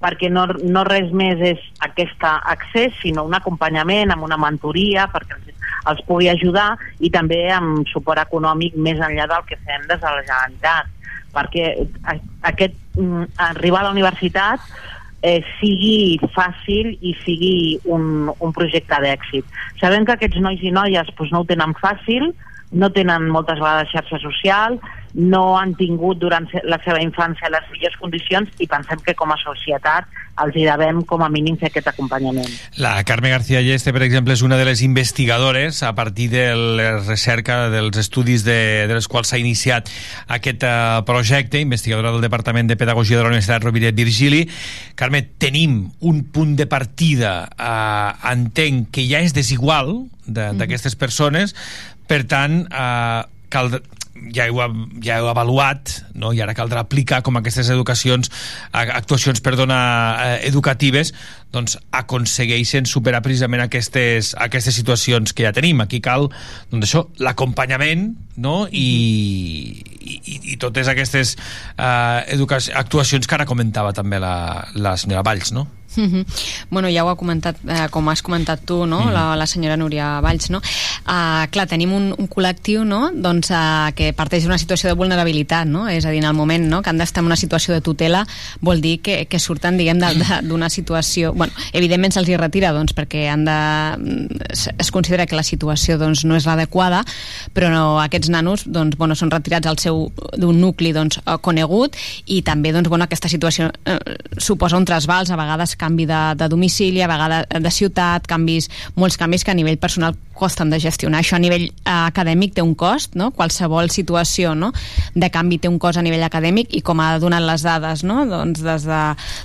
perquè no, no res més és aquest accés, sinó un acompanyament amb una mentoria perquè els, els pugui ajudar i també amb suport econòmic més enllà del que fem des de la Generalitat perquè aquest mm, arribar a la universitat eh, sigui fàcil i sigui un, un projecte d'èxit. Sabem que aquests nois i noies doncs, no ho tenen fàcil, no tenen moltes vegades xarxa social, no han tingut durant la seva infància les millors condicions i pensem que com a societat els hi devem com a mínim fer aquest acompanyament. La Carme García Lleste, per exemple, és una de les investigadores a partir de la recerca dels estudis de, de les quals s'ha iniciat aquest uh, projecte, investigadora del Departament de Pedagogia de la Universitat Rovira Virgili. Carme, tenim un punt de partida, uh, entenc que ja és desigual d'aquestes de, mm -hmm. persones, per tant, uh, cal, ja heu, ja heu avaluat no? i ara caldrà aplicar com aquestes educacions actuacions perdona, eh, educatives doncs aconsegueixen superar precisament aquestes, aquestes situacions que ja tenim. Aquí cal doncs això l'acompanyament no? I, i, i totes aquestes eh, actuacions que ara comentava també la, la senyora Valls, no? Mm -hmm. Bueno, ja ho ha comentat, eh, com has comentat tu, no? Mm. la, la senyora Núria Valls, no? Uh, clar, tenim un, un col·lectiu, no?, doncs, uh, que parteix d'una situació de vulnerabilitat, no? És a dir, en el moment no? que han d'estar en una situació de tutela vol dir que, que surten, diguem, d'una situació... Bueno, evidentment se'ls hi retira, doncs, perquè han de... es considera que la situació, doncs, no és l'adequada, però no, aquests nanos, doncs, bueno, són retirats al seu d'un nucli, doncs, conegut i també, doncs, bueno, aquesta situació eh, suposa un trasbals, a vegades canvi de, de domicili, a vegades de ciutat, canvis, molts canvis que a nivell personal costen de gestionar. Això a nivell eh, acadèmic té un cost, no? qualsevol situació no? de canvi té un cost a nivell acadèmic i com ha donat les dades no? doncs des, de,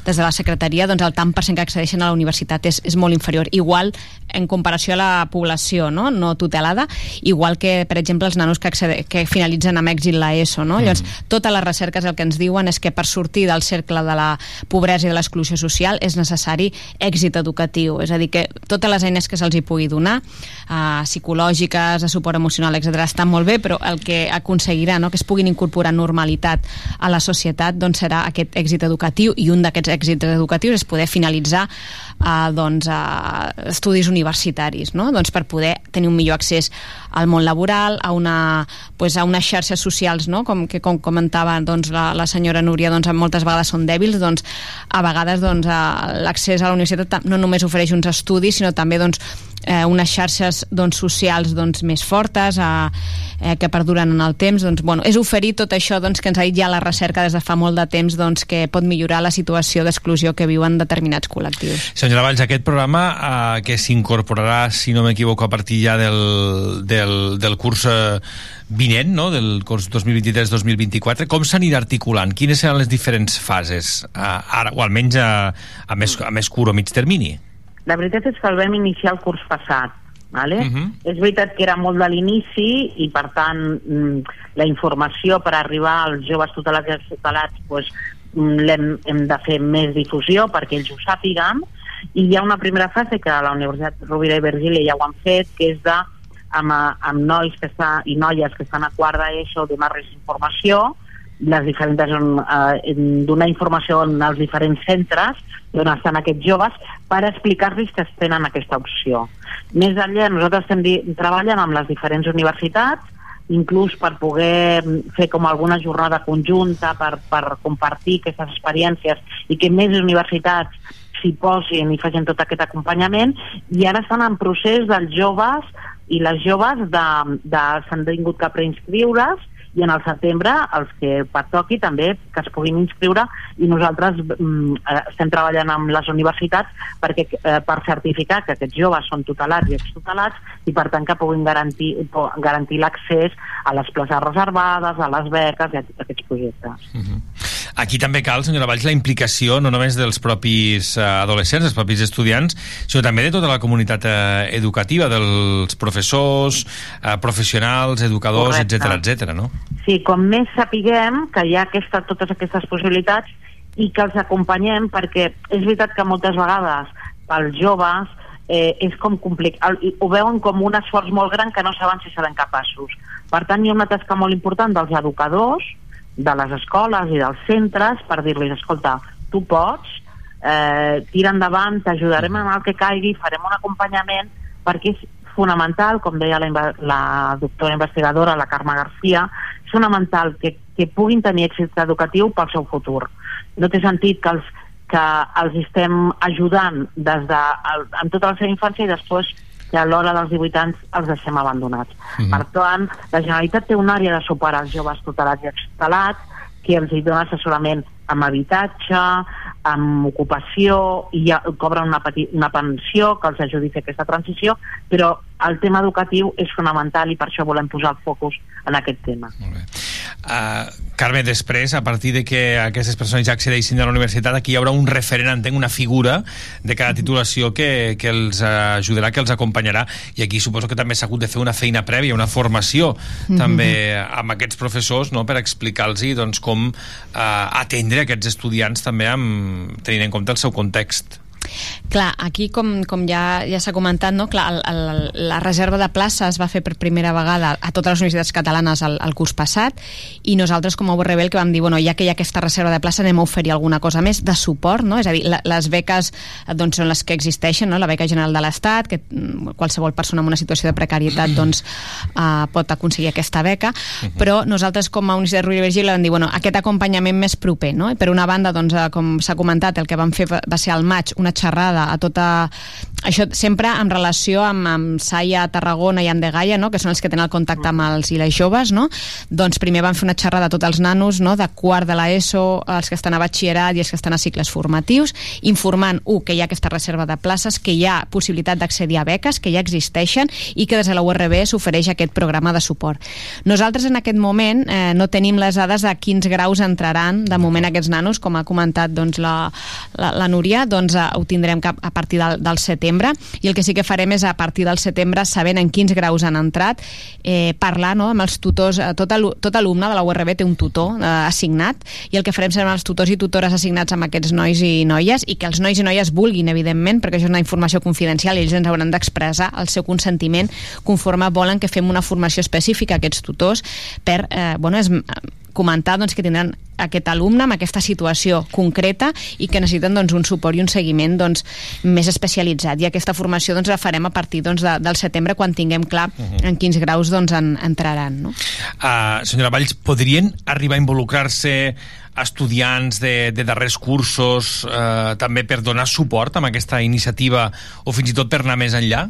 des de la secretaria doncs el tant per cent que accedeixen a la universitat és, és molt inferior. Igual en comparació a la població no, no tutelada, igual que per exemple els nanos que, accede, que finalitzen amb èxit l'ESO. No? Mm. Llavors, totes les recerques el que ens diuen és que per sortir del cercle de la pobresa i de l'exclusió social és necessari èxit educatiu, és a dir, que totes les eines que se'ls hi pugui donar eh, psicològiques, de suport emocional, etc estan molt bé, però el que aconseguirà no, que es puguin incorporar normalitat a la societat doncs serà aquest èxit educatiu i un d'aquests èxits educatius és poder finalitzar eh, doncs, eh, estudis universitaris no? doncs per poder tenir un millor accés al món laboral, a, una, pues, a unes xarxes socials, no? com, que com comentava doncs, la, la senyora Núria, doncs, moltes vegades són dèbils, doncs, a vegades doncs, l'accés a la universitat no només ofereix uns estudis, sinó també doncs, eh, unes xarxes doncs, socials doncs, més fortes a, eh, que perduren en el temps doncs, bueno, és oferir tot això doncs, que ens ha dit ja la recerca des de fa molt de temps doncs, que pot millorar la situació d'exclusió que viuen determinats col·lectius. Senyora Valls, aquest programa eh, que s'incorporarà, si no m'equivoco, a partir ja del, del, del curs eh, vinent, no? del curs 2023-2024, com s'anirà articulant? Quines seran les diferents fases, eh, ara, o almenys a, a, més, a més curt o mig termini? La veritat és que el vam iniciar el curs passat, Vale? Uh Mhm. -huh. És veritat que era molt de l'inici i, per tant, mm, la informació per arribar als joves tutelats i tutelats pues, mm, hem, hem de fer més difusió perquè ells ho sàpiguen I hi ha una primera fase que a la Universitat Rovira i Virgili ja ho han fet, que és de amb, amb nois que està, i noies que estan a quart d'ESO donar-los informació, les diferents, eh, donar informació els diferents centres on estan aquests joves per explicar-los que tenen aquesta opció. Més enllà, nosaltres estem treballant amb les diferents universitats inclús per poder fer com alguna jornada conjunta per, per compartir aquestes experiències i que més universitats s'hi posin i facin tot aquest acompanyament i ara estan en procés dels joves i les joves de, de, s'han tingut que preinscriure's i en el setembre els que pertoqui també que es puguin inscriure i nosaltres mm, eh, estem treballant amb les universitats perquè, eh, per certificar que aquests joves són tutelats i extutelats i per tant que puguin garantir, garantir l'accés a les places reservades, a les beques i a aquests projectes. Aquí també cal, senyora Valls, la implicació no només dels propis eh, adolescents, dels propis estudiants, sinó també de tota la comunitat eh, educativa, dels professors, eh, professionals, educadors, etc etc. no? Sí, com més sapiguem que hi ha aquesta, totes aquestes possibilitats i que els acompanyem perquè és veritat que moltes vegades pels joves eh, és com complicat, ho veuen com un esforç molt gran que no saben si seran capaços. Per tant, hi ha una tasca molt important dels educadors, de les escoles i dels centres per dir-los, escolta, tu pots, eh, tira endavant, t'ajudarem en el que caigui, farem un acompanyament, perquè és fonamental, com deia la, la doctora investigadora, la Carme Garcia, és fonamental que, que puguin tenir èxit educatiu pel seu futur. No té sentit que els, que els estem ajudant des de, el, en tota la seva infància i després que a l'hora dels 18 anys els deixem abandonats. Mhm. Per tant, la Generalitat té una àrea de suport als joves tutelats i extutelats que els hi dona assessorament amb habitatge, amb ocupació, i ja cobren una, peti, una pensió que els ajudi a fer aquesta transició, però el tema educatiu és fonamental i per això volem posar el focus en aquest tema. Uh, Carme, després, a partir de que aquestes persones ja accedeixin a la universitat, aquí hi haurà un referent, entenc, una figura de cada titulació que, que els ajudarà, que els acompanyarà, i aquí suposo que també s'ha hagut de fer una feina prèvia, una formació Mhm. també amb aquests professors no?, per explicar-los doncs, com uh, atendre aquests estudiants també amb, tenint en compte el seu context. Clar, aquí com, com ja, ja s'ha comentat, no? Clar, el, el, la reserva de places es va fer per primera vegada a totes les universitats catalanes el, el curs passat i nosaltres com a URB el que vam dir, bueno, ja que hi ha aquesta reserva de plaça anem a oferir alguna cosa més de suport, no? És a dir, la, les beques eh, doncs, són les que existeixen, no? La beca general de l'Estat, que mm, qualsevol persona en una situació de precarietat doncs, uh, pot aconseguir aquesta beca, però nosaltres com a Universitat Rovira Virgili vam dir, bueno, aquest acompanyament més proper, no? I per una banda, doncs, eh, com s'ha comentat, el que vam fer va ser al maig una xerrada a tota... Això sempre en relació amb, amb Saia, Tarragona i Andegaia, no? que són els que tenen el contacte amb els i les joves, no? doncs primer van fer una xerrada a tots els nanos no? de quart de l'ESO, els que estan a batxillerat i els que estan a cicles formatius, informant, un, que hi ha aquesta reserva de places, que hi ha possibilitat d'accedir a beques, que ja existeixen i que des de la URB s'ofereix aquest programa de suport. Nosaltres en aquest moment eh, no tenim les dades de quins graus entraran de moment aquests nanos, com ha comentat doncs, la, la, la Núria, doncs eh, ho tindrem cap a partir del, del setembre i el que sí que farem és a partir del setembre sabent en quins graus han entrat eh, parlar no, amb els tutors eh, tot, alu tot alumne de la URB té un tutor eh, assignat i el que farem serà els tutors i tutores assignats amb aquests nois i noies i que els nois i noies vulguin evidentment perquè això és una informació confidencial i ells ens hauran d'expressar el seu consentiment conforme volen que fem una formació específica a aquests tutors per eh, bueno, és, comentar doncs, que tindran aquest alumne amb aquesta situació concreta i que necessiten doncs, un suport i un seguiment doncs, més especialitzat i aquesta formació doncs, la farem a partir doncs, de, del setembre quan tinguem clar uh -huh. en quins graus doncs, en, entraran no? Uh, senyora Valls, podrien arribar a involucrar-se estudiants de, de darrers cursos eh, també per donar suport amb aquesta iniciativa o fins i tot per anar més enllà?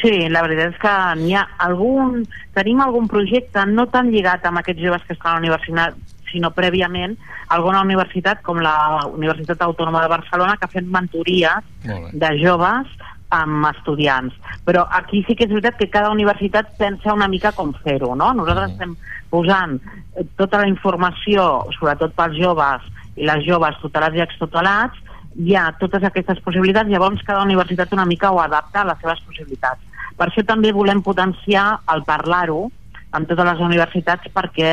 Sí, la veritat és que n'hi ha algun... Tenim algun projecte no tan lligat amb aquests joves que estan a la universitat, sinó prèviament alguna universitat com la Universitat Autònoma de Barcelona que ha fet mentories de joves amb estudiants. Però aquí sí que és veritat que cada universitat pensa una mica com fer-ho, no? Nosaltres estem posant eh, tota la informació, sobretot pels joves i les joves tutelats i extutelats, hi ha totes aquestes possibilitats, llavors cada universitat una mica ho adapta a les seves possibilitats. Per això també volem potenciar el parlar-ho amb totes les universitats perquè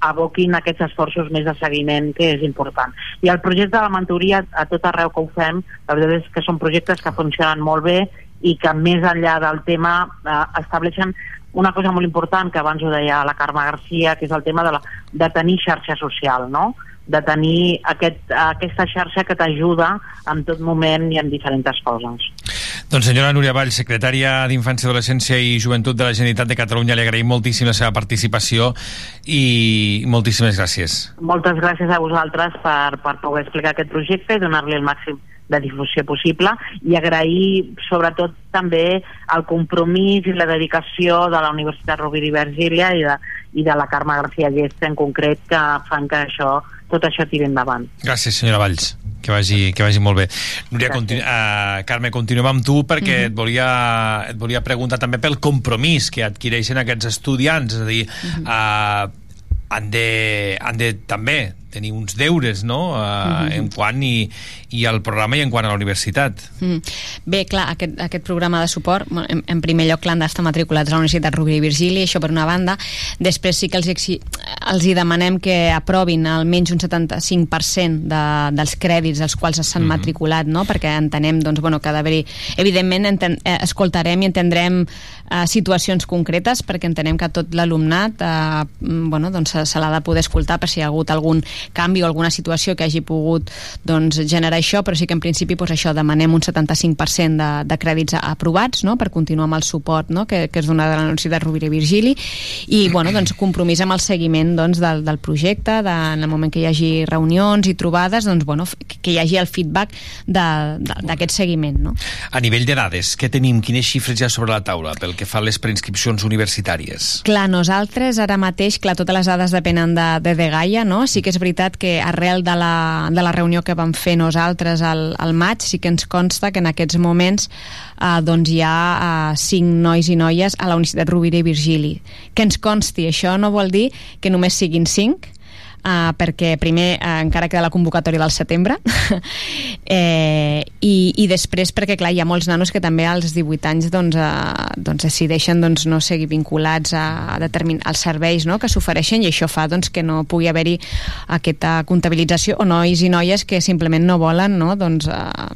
aboquin aquests esforços més de seguiment que és important. I el projecte de la mentoria, a tot arreu que ho fem, la veritat és que són projectes que funcionen molt bé i que més enllà del tema eh, estableixen una cosa molt important que abans ho deia la Carme Garcia, que és el tema de, la, de tenir xarxa social, no? De tenir aquest, aquesta xarxa que t'ajuda en tot moment i en diferents coses. Doncs senyora Núria Vall, secretària d'Infància, Adolescència i Joventut de la Generalitat de Catalunya, li agraïm moltíssim la seva participació i moltíssimes gràcies. Moltes gràcies a vosaltres per, per poder explicar aquest projecte i donar-li el màxim de difusió possible i agrair sobretot també el compromís i la dedicació de la Universitat Rovira i Virgília i de, i de la Carme García Llesta en concret que fan que això tot això tiri endavant. Gràcies, senyora Valls. Que vagi, que vagi molt bé. Núria, continu uh, Carme, continuem amb tu perquè uh -huh. et, volia, et volia preguntar també pel compromís que adquireixen aquests estudiants, és a dir, uh -huh. uh, han de, han de també tenir uns deures no? Uh, mm -hmm. en quant i, i al programa i en quant a la universitat. Mm. Bé, clar, aquest, aquest programa de suport, en, en primer lloc l'han d'estar matriculats a la Universitat Rovira i Virgili, això per una banda. Després sí que els, els hi demanem que aprovin almenys un 75% de, dels crèdits als quals s'han mm -hmm. matriculat, no? perquè entenem doncs, bueno, que ha d'haver-hi... Evidentment, enten, eh, escoltarem i entendrem eh, situacions concretes perquè entenem que tot l'alumnat eh, bueno, doncs se, se l'ha de poder escoltar per si hi ha hagut algun canvi o alguna situació que hagi pogut doncs, generar això, però sí que en principi doncs, això demanem un 75% de, de crèdits aprovats no? per continuar amb el suport no? que, que es dona de la Universitat Rovira i Virgili i bueno, doncs, compromís amb el seguiment doncs, del, del projecte, de, en el moment que hi hagi reunions i trobades, doncs, bueno, que hi hagi el feedback d'aquest seguiment. No? A nivell de dades, què tenim? Quines xifres hi ha sobre la taula pel que fa a les preinscripcions universitàries? Clar, nosaltres ara mateix, clar, totes les dades depenen de, de, de Gaia, no? Sí que és veritat que arrel de la, de la reunió que vam fer nosaltres al, al maig, sí que ens consta que en aquests moments eh, doncs hi ha eh, cinc nois i noies a la Universitat Rovira i Virgili. Que ens consti, això no vol dir que només siguin cinc, uh, perquè primer uh, encara queda la convocatòria del setembre eh, i, i després perquè clar, hi ha molts nanos que també als 18 anys doncs, uh, doncs decideixen doncs, no seguir vinculats a, a determin als serveis no? que s'ofereixen i això fa doncs, que no pugui haver-hi aquesta comptabilització o nois i noies que simplement no volen no? doncs, uh,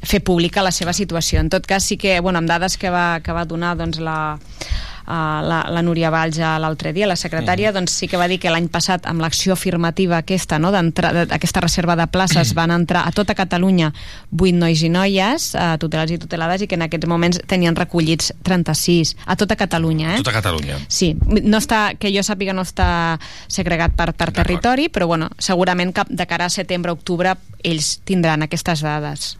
fer pública la seva situació. En tot cas, sí que, bueno, amb dades que va, que va donar doncs, la, la, la Núria Valls l'altre dia, la secretària, mm. doncs sí que va dir que l'any passat amb l'acció afirmativa aquesta, no, d'aquesta reserva de places, van entrar a tota Catalunya 8 nois i noies, uh, tutelats i tutelades, i que en aquests moments tenien recollits 36, a tota Catalunya, eh? Tota Catalunya. Sí, no està, que jo sàpiga no està segregat per, per territori, però bueno, segurament que de cara a setembre-octubre ells tindran aquestes dades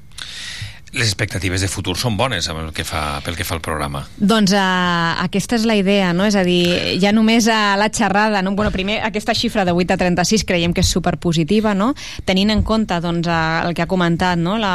les expectatives de futur són bones amb el que fa, pel que fa al programa. Doncs uh, aquesta és la idea, no? És a dir, ja només a la xerrada, no? bueno, primer aquesta xifra de 8 a 36 creiem que és superpositiva, no? Tenint en compte doncs, el que ha comentat no? la,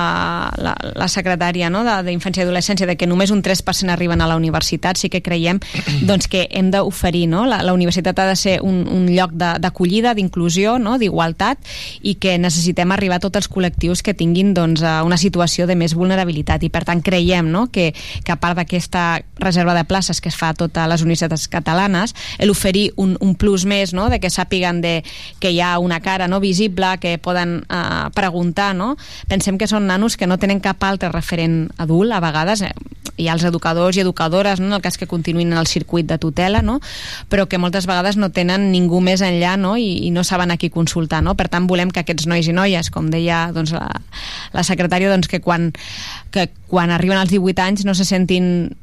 la, la secretària no? d'Infància i Adolescència, de que només un 3% arriben a la universitat, sí que creiem doncs, que hem d'oferir, no? La, la universitat ha de ser un, un lloc d'acollida, d'inclusió, no? d'igualtat, i que necessitem arribar a tots els col·lectius que tinguin doncs, una situació de més vulnerabilitat vulnerabilitat i per tant creiem no, que, que a part d'aquesta reserva de places que es fa a totes les universitats catalanes l'oferir un, un plus més no, de que sàpiguen de, que hi ha una cara no, visible que poden uh, preguntar no? pensem que són nanos que no tenen cap altre referent adult a vegades eh, hi ha els educadors i educadores no, en el cas que continuïn en el circuit de tutela no? però que moltes vegades no tenen ningú més enllà no? I, i no saben a qui consultar no? per tant volem que aquests nois i noies com deia doncs, la, la secretària doncs, que quan que quan arriben als 18 anys no se sentin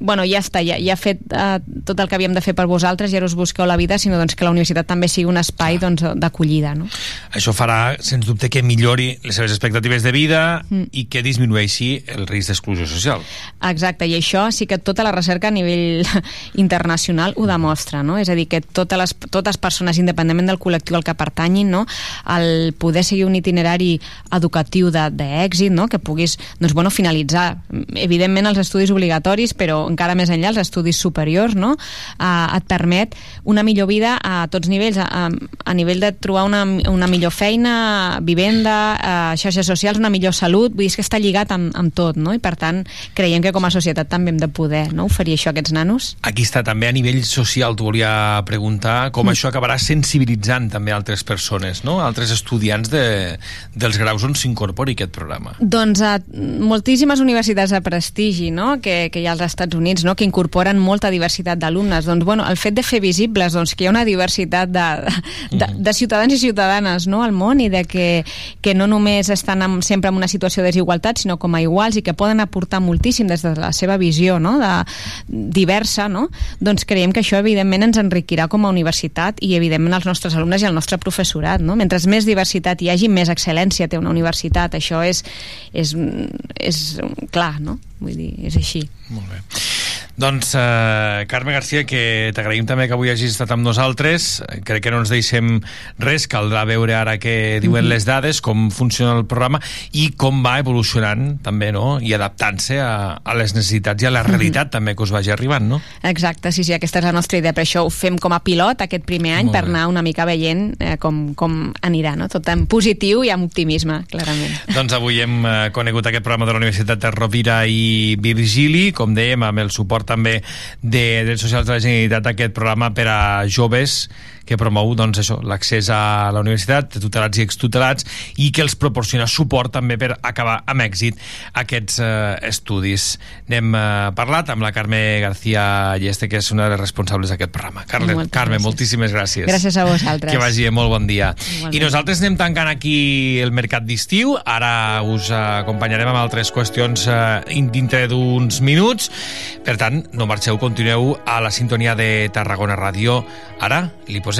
bueno, ja està, ja, ja ha fet uh, tot el que havíem de fer per vosaltres i ara us busqueu la vida, sinó doncs, que la universitat també sigui un espai doncs, d'acollida. Doncs, no? Això farà, sens dubte, que millori les seves expectatives de vida mm. i que disminueixi el risc d'exclusió social. Exacte, i això sí que tota la recerca a nivell internacional ho demostra, no? És a dir, que totes les totes persones, independentment del col·lectiu al que pertanyin, no? el poder seguir un itinerari educatiu d'èxit, no? que puguis doncs, bueno, finalitzar, evidentment, els estudis obligatoris, però però encara més enllà, els estudis superiors, no? Uh, et permet una millor vida a tots nivells, a, a nivell de trobar una, una millor feina, vivenda, uh, xarxes socials, una millor salut, vull dir que està lligat amb, amb tot, no? I per tant, creiem que com a societat també hem de poder no? oferir això a aquests nanos. Aquí està també a nivell social, t'ho volia preguntar, com mm. això acabarà sensibilitzant també altres persones, no? altres estudiants de, dels graus on s'incorpori aquest programa. Doncs a moltíssimes universitats de prestigi no? que, que ha als Estats Units no? que incorporen molta diversitat d'alumnes. Doncs, bueno, el fet de fer visibles doncs, que hi ha una diversitat de, de, mm. de ciutadans i ciutadanes no? al món i de que, que no només estan en, sempre en una situació de desigualtat, sinó com a iguals i que poden aportar moltíssim des de la seva visió no? de, diversa, no? doncs creiem que això evidentment ens enriquirà com a universitat i evidentment els nostres alumnes i el nostre professorat. No? Mentre més diversitat hi hagi, més excel·lència té una universitat. Això és, és, és clar, no? Vull dir, és així. Molt bé. Doncs, eh, Carme Garcia, que t'agraïm també que avui hagis estat amb nosaltres. Crec que no ens deixem res, caldrà veure ara què diuen mm -hmm. les dades, com funciona el programa i com va evolucionant també, no?, i adaptant-se a, a les necessitats i a la realitat mm -hmm. també que us vagi arribant, no? Exacte, sí, sí, aquesta és la nostra idea. Per això ho fem com a pilot aquest primer any, Molt per anar una mica veient eh, com, com anirà, no? Tot en positiu i amb optimisme, clarament. Doncs avui hem eh, conegut aquest programa de la Universitat de Rovira i Virgili, com dèiem, amb el suport també de drets socials de la Generalitat aquest programa per a joves que promou doncs, això l'accés a la universitat de tutelats i extutelats i que els proporciona suport també per acabar amb èxit aquests eh, estudis. N'hem eh, parlat amb la Carme García Lleste, que és una de les responsables d'aquest programa. Carme, Moltes Carme gràcies. moltíssimes gràcies. Gràcies a vosaltres. Que vagi molt bon dia. Igualment. I nosaltres anem tancant aquí el mercat d'estiu. Ara us acompanyarem amb altres qüestions eh, dintre d'uns minuts. Per tant, no marxeu, continueu a la sintonia de Tarragona Ràdio. Ara li posem